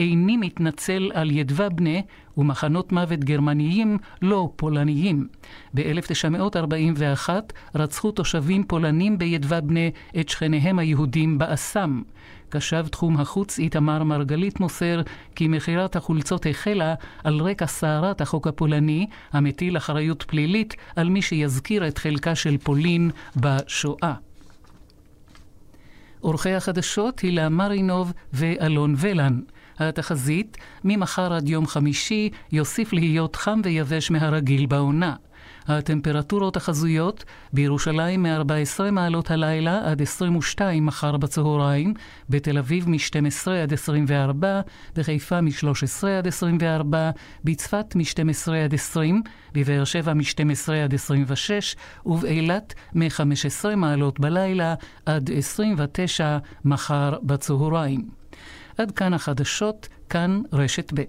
איני מתנצל על ידבבנה ומחנות מוות גרמניים לא פולניים. ב-1941 רצחו תושבים פולנים בידבבנה את שכניהם היהודים באסם. קשב תחום החוץ איתמר מרגלית מוסר כי מכירת החולצות החלה על רקע סערת החוק הפולני, המטיל אחריות פלילית על מי שיזכיר את חלקה של פולין בשואה. עורכי החדשות הילה מרינוב ואלון ולן. התחזית, ממחר עד יום חמישי יוסיף להיות חם ויבש מהרגיל בעונה. הטמפרטורות החזויות בירושלים מ-14 מעלות הלילה עד 22 מחר בצהריים, בתל אביב מ-12 עד 24, בחיפה מ-13 עד 24, בצפת מ-12 עד 20, בבאר שבע מ-12 עד 26, ובאילת מ-15 מעלות בלילה עד 29 מחר בצהריים. עד כאן החדשות, כאן רשת ב'.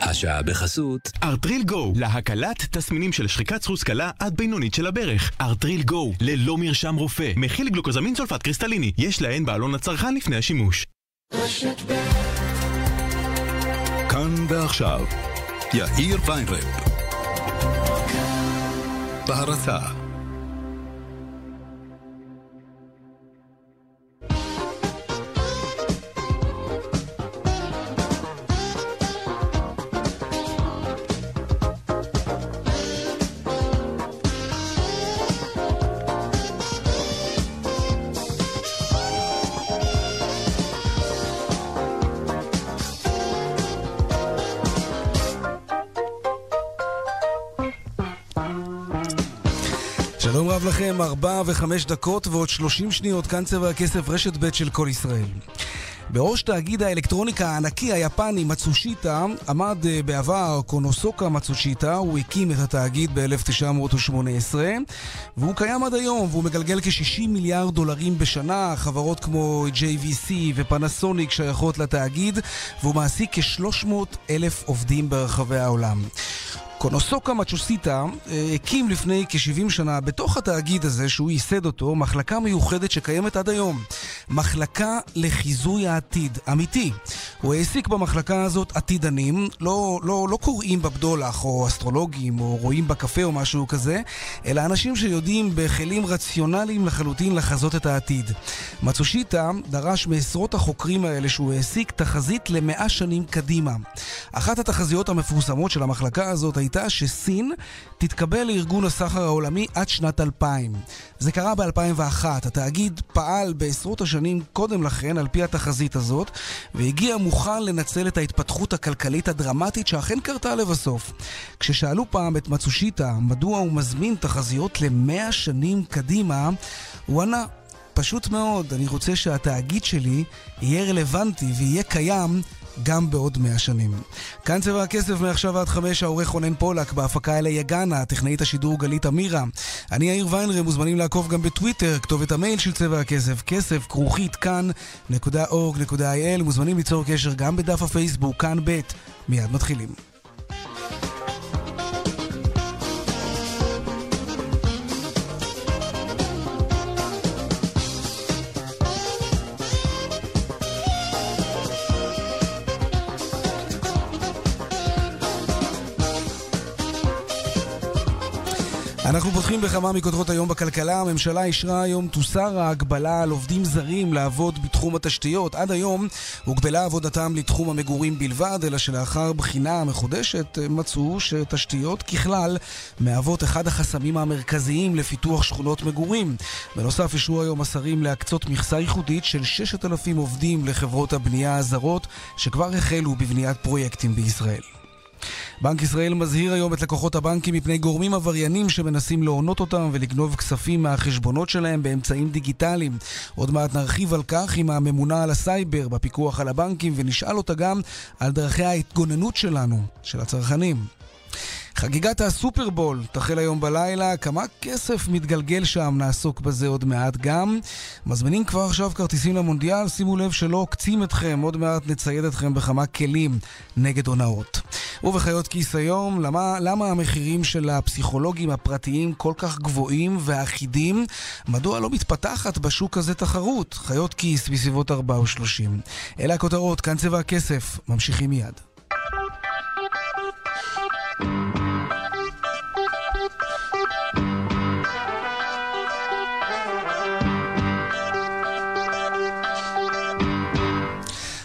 השעה בחסות ארטריל גו, להקלת תסמינים של שחיקת סחוס קלה עד בינונית של הברך. ארטריל גו, ללא מרשם רופא, מכיל גלוקוזמין סולפט קריסטליני, יש להן בעלון לצרכן לפני השימוש. כאן ועכשיו, יאיר ויינרב. בהרצה לכם, ארבע וחמש דקות ועוד שלושים שניות, כאן צבע הכסף רשת ב' של כל ישראל. בראש תאגיד האלקטרוניקה הענקי היפני מצושיטה עמד אה, בעבר קונוסוקה מצושיטה, הוא הקים את התאגיד ב-1918 והוא קיים עד היום והוא מגלגל כ-60 מיליארד דולרים בשנה, חברות כמו JVC ופנסוניק שייכות לתאגיד והוא מעסיק כ-300 אלף עובדים ברחבי העולם. קונוסוקה מצ'וסיטה אה, הקים לפני כ-70 שנה בתוך התאגיד הזה שהוא ייסד אותו מחלקה מיוחדת שקיימת עד היום. מחלקה לחיזוי העתיד, אמיתי. הוא העסיק במחלקה הזאת עתידנים, לא, לא, לא קוראים בבדולח או אסטרולוגים או רואים בקפה או משהו כזה, אלא אנשים שיודעים בכלים רציונליים לחלוטין לחזות את העתיד. מצושיטה דרש מעשרות החוקרים האלה שהוא העסיק תחזית למאה שנים קדימה. אחת התחזיות המפורסמות של המחלקה הזאת הייתה שסין תתקבל לארגון הסחר העולמי עד שנת 2000. זה קרה ב-2001. התאגיד פעל בעשרות השנים קודם לכן על פי התחזית הזאת, והגיע מוכן לנצל את ההתפתחות הכלכלית הדרמטית שאכן קרתה לבסוף. כששאלו פעם את מצושיטה מדוע הוא מזמין תחזיות למאה שנים קדימה, הוא ענה פשוט מאוד, אני רוצה שהתאגיד שלי יהיה רלוונטי ויהיה קיים גם בעוד מאה שנים. כאן צבע הכסף מעכשיו עד חמש, העורך רונן פולק, בהפקה אלה יגנה, טכנאית השידור גלית אמירה. אני יאיר ויינרי, מוזמנים לעקוב גם בטוויטר, כתובת המייל של צבע הכסף, כסף, כרוכית, כאן.org.il, מוזמנים ליצור קשר גם בדף הפייסבוק, כאן ב', מיד מתחילים. אנחנו פותחים בכמה מכותרות היום בכלכלה. הממשלה אישרה היום תוסר ההגבלה על עובדים זרים לעבוד בתחום התשתיות. עד היום הוגבלה עבודתם לתחום המגורים בלבד, אלא שלאחר בחינה מחודשת מצאו שתשתיות ככלל מהוות אחד החסמים המרכזיים לפיתוח שכונות מגורים. בנוסף אישרו היום השרים להקצות מכסה ייחודית של 6,000 עובדים לחברות הבנייה הזרות שכבר החלו בבניית פרויקטים בישראל. בנק ישראל מזהיר היום את לקוחות הבנקים מפני גורמים עבריינים שמנסים להונות אותם ולגנוב כספים מהחשבונות שלהם באמצעים דיגיטליים. עוד מעט נרחיב על כך עם הממונה על הסייבר בפיקוח על הבנקים ונשאל אותה גם על דרכי ההתגוננות שלנו, של הצרכנים. חגיגת הסופרבול תחל היום בלילה, כמה כסף מתגלגל שם, נעסוק בזה עוד מעט גם. מזמינים כבר עכשיו כרטיסים למונדיאל, שימו לב שלא עוקצים אתכם, עוד מעט נצייד אתכם בכמה כלים נגד הונאות. ובחיות כיס היום, למה, למה המחירים של הפסיכולוגים הפרטיים כל כך גבוהים ואחידים? מדוע לא מתפתחת בשוק הזה תחרות? חיות כיס בסביבות 4 או 30. אלה הכותרות, כאן צבע הכסף. ממשיכים מיד.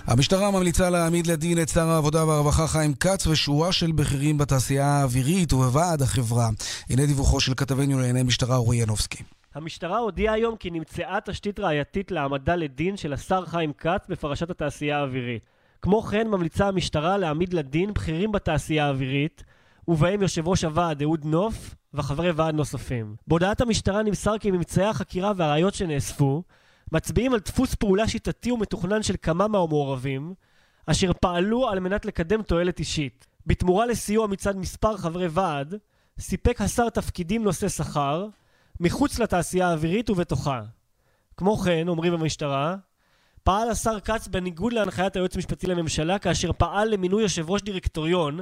המשטרה ממליצה להעמיד לדין את שר העבודה והרווחה חיים כץ ושורה של בכירים בתעשייה האווירית ובוועד החברה. הנה דיווחו של כתבנו לענייני משטרה אורי ינובסקי. המשטרה הודיעה היום כי נמצאה תשתית ראייתית להעמדה לדין של השר חיים כץ בפרשת התעשייה האווירית. כמו כן ממליצה המשטרה להעמיד לדין בכירים בתעשייה האווירית, ובהם יושב ראש הוועד אהוד נוף וחברי ועד נוספים. בהודעת המשטרה נמסר כי ממצאי החקירה והראיות שנאספו מצביעים על דפוס פעולה שיטתי ומתוכנן של כמה מהמעורבים, אשר פעלו על מנת לקדם תועלת אישית. בתמורה לסיוע מצד מספר חברי ועד, סיפק השר תפקידים נושא שכר, מחוץ לתעשייה האווירית ובתוכה. כמו כן, אומרים במשטרה, פעל השר כץ בניגוד להנחיית היועץ המשפטי לממשלה כאשר פעל למינוי יושב ראש דירקטוריון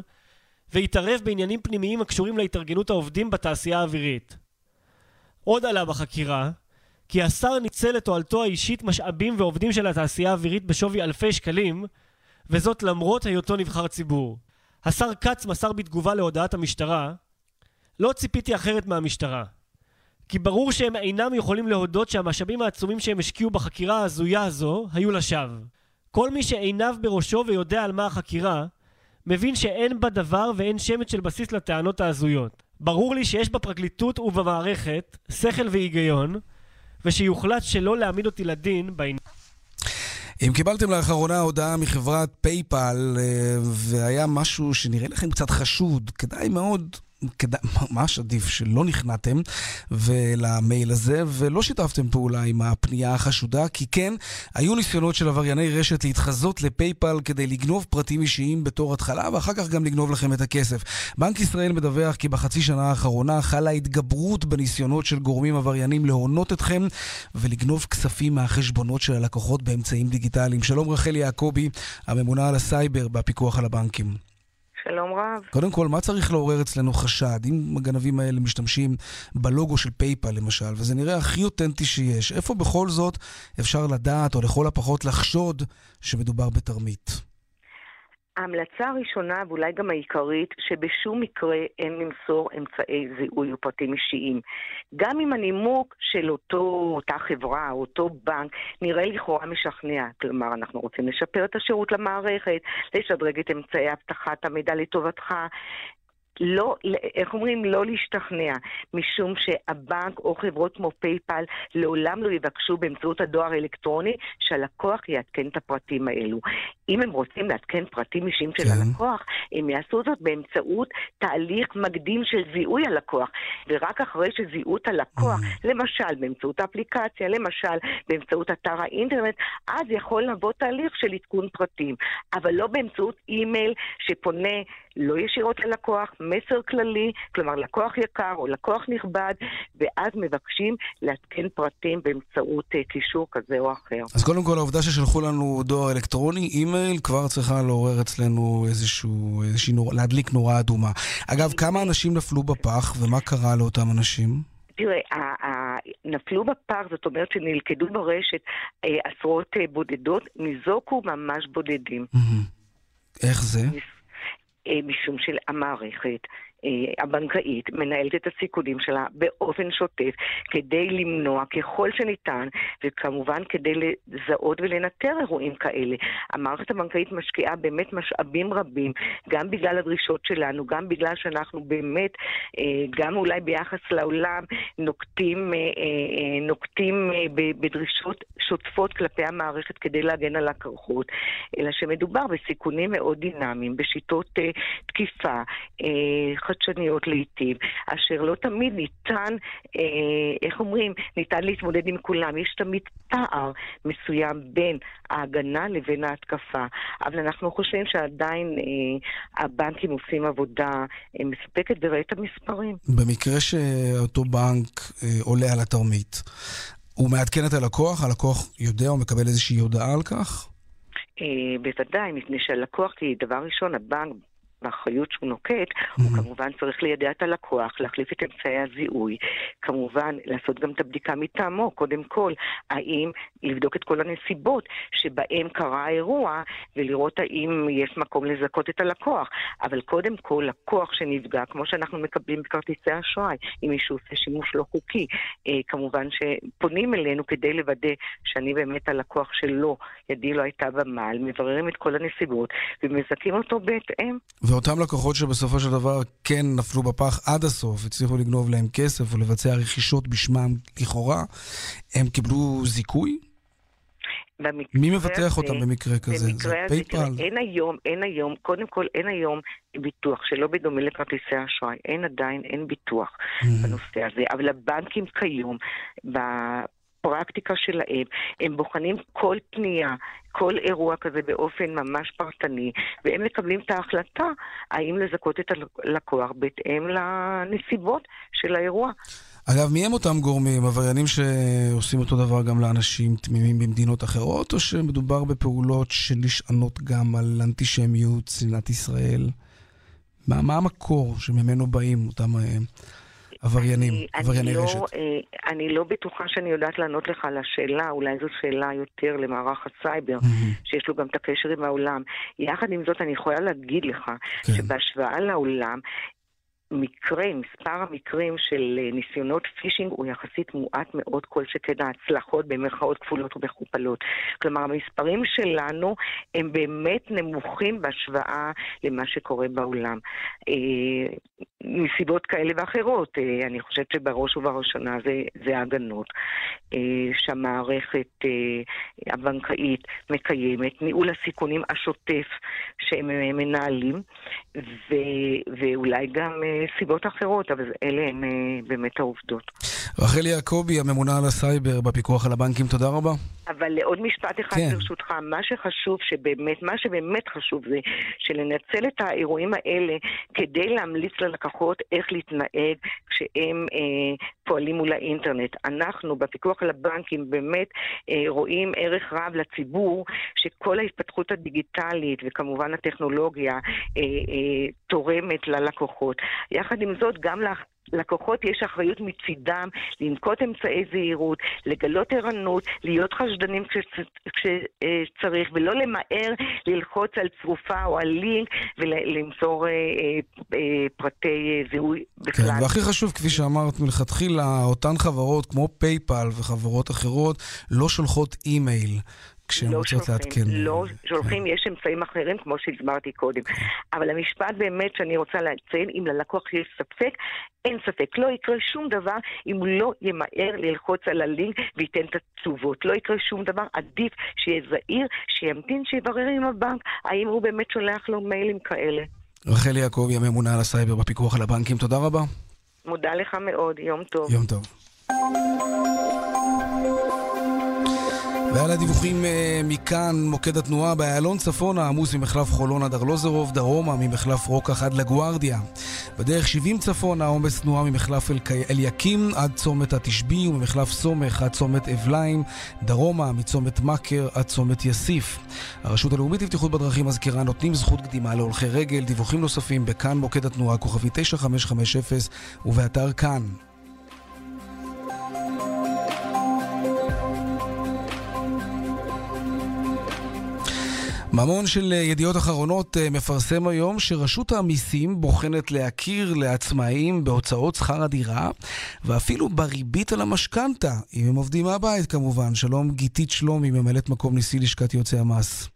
והתערב בעניינים פנימיים הקשורים להתארגנות העובדים בתעשייה האווירית. עוד עלה בחקירה כי השר ניצל לתועלתו האישית משאבים ועובדים של התעשייה האווירית בשווי אלפי שקלים, וזאת למרות היותו נבחר ציבור. השר כץ מסר בתגובה להודעת המשטרה, לא ציפיתי אחרת מהמשטרה. כי ברור שהם אינם יכולים להודות שהמשאבים העצומים שהם השקיעו בחקירה ההזויה הזו היו לשווא. כל מי שעיניו בראשו ויודע על מה החקירה, מבין שאין בה דבר ואין שמץ של בסיס לטענות ההזויות. ברור לי שיש בפרקליטות ובמערכת שכל והיגיון, ושיוחלט שלא להעמיד אותי לדין בעניין. אם קיבלתם לאחרונה הודעה מחברת פייפל אה, והיה משהו שנראה לכם קצת חשוד, כדאי מאוד כדאי, ממש עדיף שלא נכנעתם למייל הזה ולא שיתפתם פעולה עם הפנייה החשודה, כי כן, היו ניסיונות של עברייני רשת להתחזות לפייפל כדי לגנוב פרטים אישיים בתור התחלה ואחר כך גם לגנוב לכם את הכסף. בנק ישראל מדווח כי בחצי שנה האחרונה חלה התגברות בניסיונות של גורמים עבריינים להונות אתכם ולגנוב כספים מהחשבונות של הלקוחות באמצעים דיגיטליים. שלום רחל יעקבי, הממונה על הסייבר בפיקוח על הבנקים. שלום רב. קודם כל, מה צריך לעורר אצלנו חשד? אם הגנבים האלה משתמשים בלוגו של פייפל למשל, וזה נראה הכי אותנטי שיש, איפה בכל זאת אפשר לדעת, או לכל הפחות לחשוד, שמדובר בתרמית? ההמלצה הראשונה, ואולי גם העיקרית, שבשום מקרה אין למסור אמצעי זיהוי או פרטים אישיים. גם אם הנימוק של אותו, אותה חברה, או אותו בנק, נראה לכאורה משכנע. כלומר, אנחנו רוצים לשפר את השירות למערכת, לשדרג את אמצעי אבטחת המידע לטובתך, לא, איך אומרים, לא להשתכנע, משום שהבנק או חברות כמו פייפל לעולם לא יבקשו באמצעות הדואר האלקטרוני שהלקוח יעדכן את הפרטים האלו. אם הם רוצים לעדכן פרטים אישיים של כן. הלקוח, הם יעשו זאת באמצעות תהליך מקדים של זיהוי הלקוח, ורק אחרי שזיהו את הלקוח, mm. למשל באמצעות האפליקציה, למשל באמצעות אתר האינטרנט, אז יכול לבוא תהליך של עדכון פרטים, אבל לא באמצעות אימייל שפונה לא ישירות ללקוח, מסר כללי, כלומר לקוח יקר או לקוח נכבד, ואז מבקשים לעדכן פרטים באמצעות uh, קישור כזה או אחר. אז קודם כל העובדה ששלחו לנו דואר אלקטרוני, אימייל, כבר צריכה לעורר אצלנו איזשהו, איזושהי נור, להדליק נורה אדומה. אגב, כמה אנשים נפלו בפח ומה קרה לאותם אנשים? תראה, נפלו בפח, זאת אומרת שנלכדו ברשת אה, עשרות אה, בודדות, ניזוקו ממש בודדים. איך זה? אה, משום שהמערכת הבנקאית מנהלת את הסיכונים שלה באופן שוטף כדי למנוע ככל שניתן, וכמובן כדי לזהות ולנטר אירועים כאלה. המערכת הבנקאית משקיעה באמת משאבים רבים, גם בגלל הדרישות שלנו, גם בגלל שאנחנו באמת, אה, גם אולי ביחס לעולם, נוקטים, נוקטים בדרישות שוטפות כלפי המערכת כדי להגן על הקרחות, אלא שמדובר בסיכונים מאוד דינמיים, בשיטות תקיפה, חדשניות לעיתים, אשר לא תמיד ניתן, אה, איך אומרים, ניתן להתמודד עם כולם. יש תמיד פער מסוים בין ההגנה לבין ההתקפה. אבל אנחנו חושבים שעדיין אה, הבנקים עושים עבודה אה, מספקת וראה את המספרים. במקרה שאותו בנק אה, עולה על התרמית, הוא מעדכן את הלקוח? הלקוח יודע או מקבל איזושהי הודעה על כך? אה, בוודאי, מפני שהלקוח, כי דבר ראשון, הבנק באחריות שהוא נוקט, הוא כמובן צריך לידע את הלקוח, להחליף את אמצעי הזיהוי, כמובן לעשות גם את הבדיקה מטעמו, קודם כל, האם לבדוק את כל הנסיבות שבהם קרה האירוע, ולראות האם יש מקום לזכות את הלקוח. אבל קודם כל, לקוח שנפגע, כמו שאנחנו מקבלים בכרטיסי אשראי, אם מישהו עושה שימוש לא חוקי, אה, כמובן שפונים אלינו כדי לוודא שאני באמת הלקוח שלו, ידי לא הייתה במעל, מבררים את כל הנסיבות ומזכים אותו בהתאם. ואותם לקוחות שבסופו של דבר כן נפלו בפח עד הסוף, הצליחו לגנוב להם כסף או לבצע רכישות בשמם לכאורה, הם קיבלו זיכוי? מי מבטח אותם במקרה כזה? במקרה זה פייפל? אין היום, אין היום, קודם כל אין היום ביטוח שלא בדומה לכרטיסי אשראי. אין עדיין, אין ביטוח mm. בנושא הזה. אבל הבנקים כיום, בפרקטיקה שלהם, הם בוחנים כל פנייה, כל אירוע כזה באופן ממש פרטני, והם מקבלים את ההחלטה האם לזכות את הלקוח בהתאם לנסיבות של האירוע. אגב, מי הם אותם גורמים? עבריינים שעושים אותו דבר גם לאנשים תמימים במדינות אחרות, או שמדובר בפעולות שנשענות גם על אנטישמיות, שנאת ישראל? מה, מה המקור שממנו באים אותם אה, עבריינים, אני, עברייני אני רשת? לא, אני לא בטוחה שאני יודעת לענות לך על השאלה, אולי זו שאלה יותר למערך הסייבר, mm-hmm. שיש לו גם את הקשר עם העולם. יחד עם זאת, אני יכולה להגיד לך כן. שבהשוואה לעולם, מקרה, מספר המקרים של אה, ניסיונות פישינג הוא יחסית מועט מאוד, כל שכן ההצלחות במרכאות כפולות ומכופלות. כלומר, המספרים שלנו הם באמת נמוכים בהשוואה למה שקורה בעולם. אה, מסיבות כאלה ואחרות, אה, אני חושבת שבראש ובראשונה זה, זה ההגנות. שהמערכת הבנקאית מקיימת, ניהול הסיכונים השוטף שהם מנהלים, ו, ואולי גם סיבות אחרות, אבל אלה הן אה, באמת העובדות. רחל יעקבי, הממונה על הסייבר בפיקוח על הבנקים, תודה רבה. אבל עוד משפט אחד כן. ברשותך, מה שחשוב שבאמת, מה שבאמת חשוב זה שלנצל את האירועים האלה כדי להמליץ ללקוחות איך להתנהג כשהם אה, פועלים מול האינטרנט. אנחנו בפיקוח על הבנקים באמת אה, רואים ערך רב לציבור שכל ההתפתחות הדיגיטלית וכמובן הטכנולוגיה אה, אה, תורמת ללקוחות. יחד עם זאת, גם לקוחות יש אחריות מצידם לנקוט אמצעי זהירות, לגלות ערנות, להיות חשדנים כשצריך, ולא למהר ללחוץ על צרופה או על לינק ולמסור אה, אה, אה, פרטי זיהוי בכלל. כן, והכי חשוב, כפי שאמרת מלכתחילה, אותן חברות כמו פייפל וחברות אחרות לא שולחות אימייל. כשהן לא רוצות לעדכן. לא שולחים, כן. יש אמצעים אחרים, כמו שהסברתי קודם. אבל המשפט באמת שאני רוצה לציין, אם ללקוח יש ספק, אין ספק. לא יקרה שום דבר אם הוא לא ימהר ללחוץ על הלינק וייתן את התשובות. לא יקרה שום דבר, עדיף שיהיה זהיר, שימתין, שיברר עם הבנק, האם הוא באמת שולח לו מיילים כאלה. רחל יעקבי, הממונה על הסייבר בפיקוח על הבנקים, תודה רבה. מודה לך מאוד, יום טוב. יום טוב. ועל הדיווחים אה, מכאן, מוקד התנועה באיילון צפונה עמוס ממחלף חולון עד ארלוזרוב, דרומה ממחלף רוקח עד לגוארדיה. בדרך 70 צפונה עומס תנועה ממחלף אל... אליקים עד צומת התשבי וממחלף סומך עד צומת אבליים, דרומה מצומת מכר עד צומת יסיף. הרשות הלאומית לבטיחות בדרכים מזכירה נותנים זכות קדימה להולכי רגל, דיווחים נוספים בכאן מוקד התנועה כוכבי 9550 ובאתר כאן. ממון של ידיעות אחרונות אה, מפרסם היום שרשות המיסים בוחנת להכיר לעצמאים בהוצאות שכר הדירה ואפילו בריבית על המשכנתה, אם הם עובדים מהבית כמובן. שלום גיתית שלומי, ממלאת מקום נשיא לשכת יועצי המס.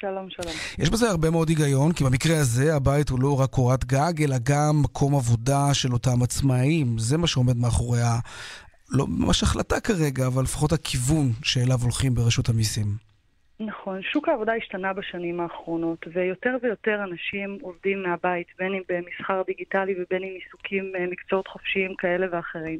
שלום, שלום. יש בזה הרבה מאוד היגיון, כי במקרה הזה הבית הוא לא רק קורת גג, אלא גם מקום עבודה של אותם עצמאים. זה מה שעומד מאחורי ה... לא ממש החלטה כרגע, אבל לפחות הכיוון שאליו הולכים ברשות המיסים. נכון, שוק העבודה השתנה בשנים האחרונות, ויותר ויותר אנשים עובדים מהבית, בין אם במסחר דיגיטלי ובין אם עיסוקים אה, מקצועות חופשיים כאלה ואחרים.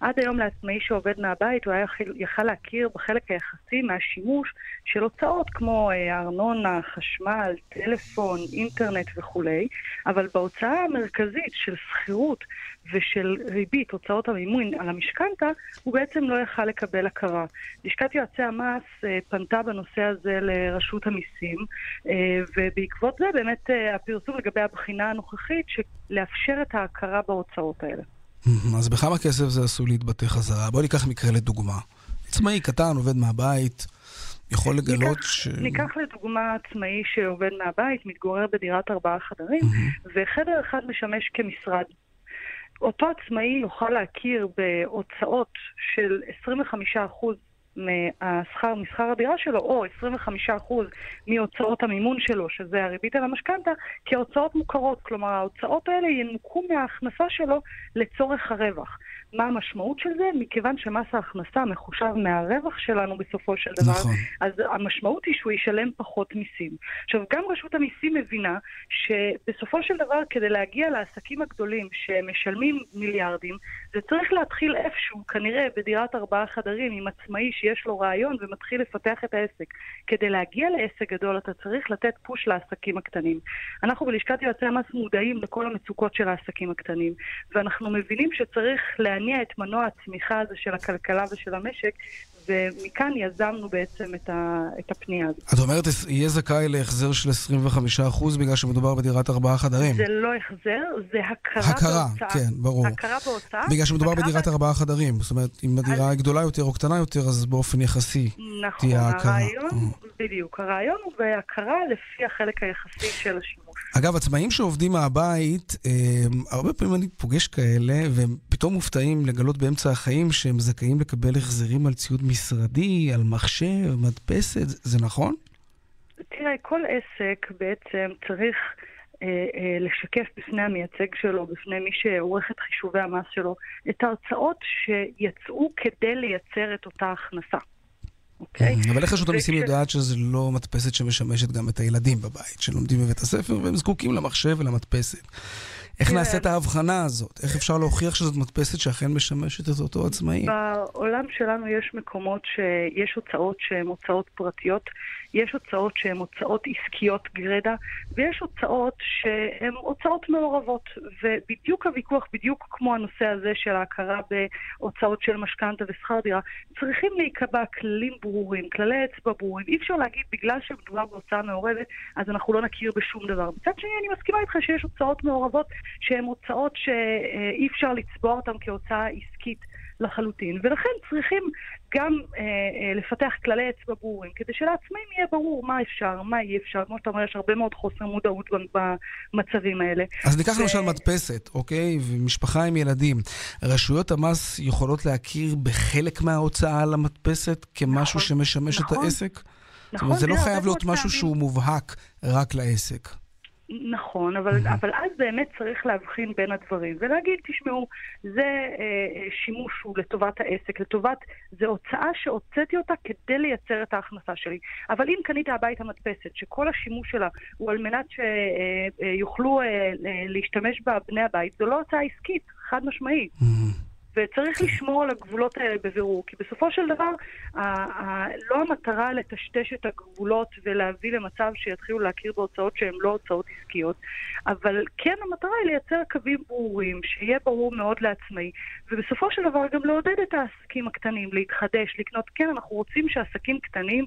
עד היום לעצמאי שעובד מהבית הוא היה יכל להכיר בחלק היחסי מהשימוש של הוצאות כמו אה, ארנונה, חשמל, טלפון, אינטרנט וכולי, אבל בהוצאה המרכזית של שכירות ושל ריבית, הוצאות המימון על המשכנתה, הוא בעצם לא יכל לקבל הכרה. לשכת יועצי המס אה, פנתה בנושא הזה לרשות המיסים, אה, ובעקבות זה באמת הפרסום לגבי הבחינה הנוכחית, לאפשר את ההכרה בהוצאות האלה. אז בכמה כסף זה עשוי להתבטא חזרה? בואי ניקח מקרה לדוגמה. עצמאי קטן, עובד מהבית, יכול לגלות ניקח, ש... ניקח לדוגמה עצמאי שעובד מהבית, מתגורר בדירת ארבעה חדרים, mm-hmm. וחדר אחד משמש כמשרד. אותו עצמאי יוכל להכיר בהוצאות של 25% מהשכר, משכר הדירה שלו, או 25% מהוצאות המימון שלו, שזה הריבית על המשכנתה, כהוצאות מוכרות. כלומר, ההוצאות האלה ינוכו מההכנסה שלו לצורך הרווח. מה המשמעות של זה? מכיוון שמס ההכנסה מחושב מהרווח שלנו בסופו של דבר, נכון. אז המשמעות היא שהוא ישלם פחות מיסים. עכשיו, גם רשות המיסים מבינה שבסופו של דבר, כדי להגיע לעסקים הגדולים שמשלמים מיליארדים, זה צריך להתחיל איפשהו, כנראה בדירת ארבעה חדרים עם עצמאי שיש לו רעיון ומתחיל לפתח את העסק. כדי להגיע לעסק גדול אתה צריך לתת פוש לעסקים הקטנים. אנחנו בלשכת יועצי המס מודעים לכל המצוקות של העסקים הקטנים, ואנחנו מבינים שצריך להניע את מנוע הצמיחה הזה של הכלכלה ושל המשק, ומכאן יזמנו בעצם את, ה, את הפנייה הזאת. את אומרת, יהיה זכאי להחזר של 25% בגלל שמדובר בדירת ארבעה חדרים. זה לא החזר, זה הכרה, הכרה בהוצאה. כן, ברור. הכרה בהוצאה. בגלל שמדובר בדירת ב... ארבעה חדרים. זאת אומרת, אם הדירה אז... גדולה יותר או קטנה יותר, אז באופן יחסי נכון, תהיה ההכרה. הרעיון, mm. בדיוק. הרעיון הוא בהכרה לפי החלק היחסי של השימוש. אגב, עצמאים שעובדים מהבית, הם, הרבה פעמים אני פוגש כאלה, והם פתאום מופתעים לגלות באמצע החיים שהם זכאים לקבל החזרים על ציוד משרדי, על מחשב, מדפסת, זה נכון? תראה, כל עסק בעצם צריך אה, אה, לשקף בפני המייצג שלו, בפני מי שעורך את חישובי המס שלו, את ההוצאות שיצאו כדי לייצר את אותה הכנסה. אוקיי? אבל איך רשות המיסים יודעת שזו לא מדפסת שמשמשת גם את הילדים בבית, שלומדים בבית הספר והם זקוקים למחשב ולמדפסת? איך נעשית ההבחנה הזאת? איך אפשר להוכיח שזאת מדפסת שאכן משמשת את אותו עצמאי? בעולם שלנו יש מקומות שיש הוצאות שהן הוצאות פרטיות, יש הוצאות שהן הוצאות עסקיות גרידא, ויש הוצאות שהן הוצאות מעורבות. ובדיוק הוויכוח, בדיוק כמו הנושא הזה של ההכרה בהוצאות של משכנתה ושכר דירה, צריכים להיקבע כללים ברורים, כללי אצבע ברורים. אי אפשר להגיד, בגלל שמדובר בהוצאה מעורבת, אז אנחנו לא נכיר בשום דבר. מצד שני, אני מסכימה איתך שיש הוצאות מעורבות שהן הוצאות שאי אפשר לצבוע אותן כהוצאה עסקית לחלוטין, ולכן צריכים גם אה, אה, לפתח כללי אצבע ברורים, כדי שלעצמאים יהיה ברור מה אפשר, מה אי אפשר. כמו שאתה אומר, יש הרבה מאוד חוסר מודעות במצבים האלה. אז ניקח ו... למשל מדפסת, אוקיי? ומשפחה עם ילדים. רשויות המס יכולות להכיר בחלק מההוצאה על המדפסת כמשהו נכון, שמשמש נכון, את העסק? נכון. זאת אומרת, זה לא חייב להיות משהו שהוא מובהק רק לעסק. נכון, אבל. אבל אז באמת צריך להבחין בין הדברים ולהגיד, תשמעו, זה אה, שימוש הוא לטובת העסק, לטובת, זה הוצאה שהוצאתי אותה כדי לייצר את ההכנסה שלי. אבל אם קנית הביתה מדפסת, שכל השימוש שלה הוא על מנת שיוכלו אה, אה, להשתמש בה בני הבית, זו לא הוצאה עסקית, חד משמעית. וצריך לשמור על הגבולות האלה בבירור, כי בסופו של דבר, לא המטרה לטשטש את הגבולות ולהביא למצב שיתחילו להכיר בהוצאות שהן לא הוצאות עסקיות, אבל כן המטרה היא לייצר קווים ברורים, שיהיה ברור מאוד לעצמאי, ובסופו של דבר גם לעודד את העסקים הקטנים להתחדש, לקנות. כן, אנחנו רוצים שעסקים קטנים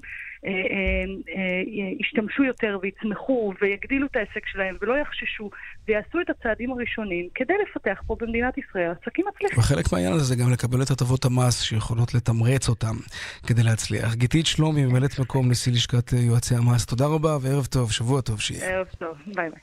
ישתמשו יותר ויצמחו ויגדילו את העסק שלהם ולא יחששו ויעשו את הצעדים הראשונים כדי לפתח פה במדינת ישראל עסקים מצליחים. וחלק מהעניין הזה גם לקבל את הטבות המס שיכולות לתמרץ אותם כדי להצליח. גיתית שלומי, ממלאת מקום נשיא לשכת יועצי המס, תודה רבה וערב טוב, שבוע טוב שיהיה. ערב טוב, ביי ביי.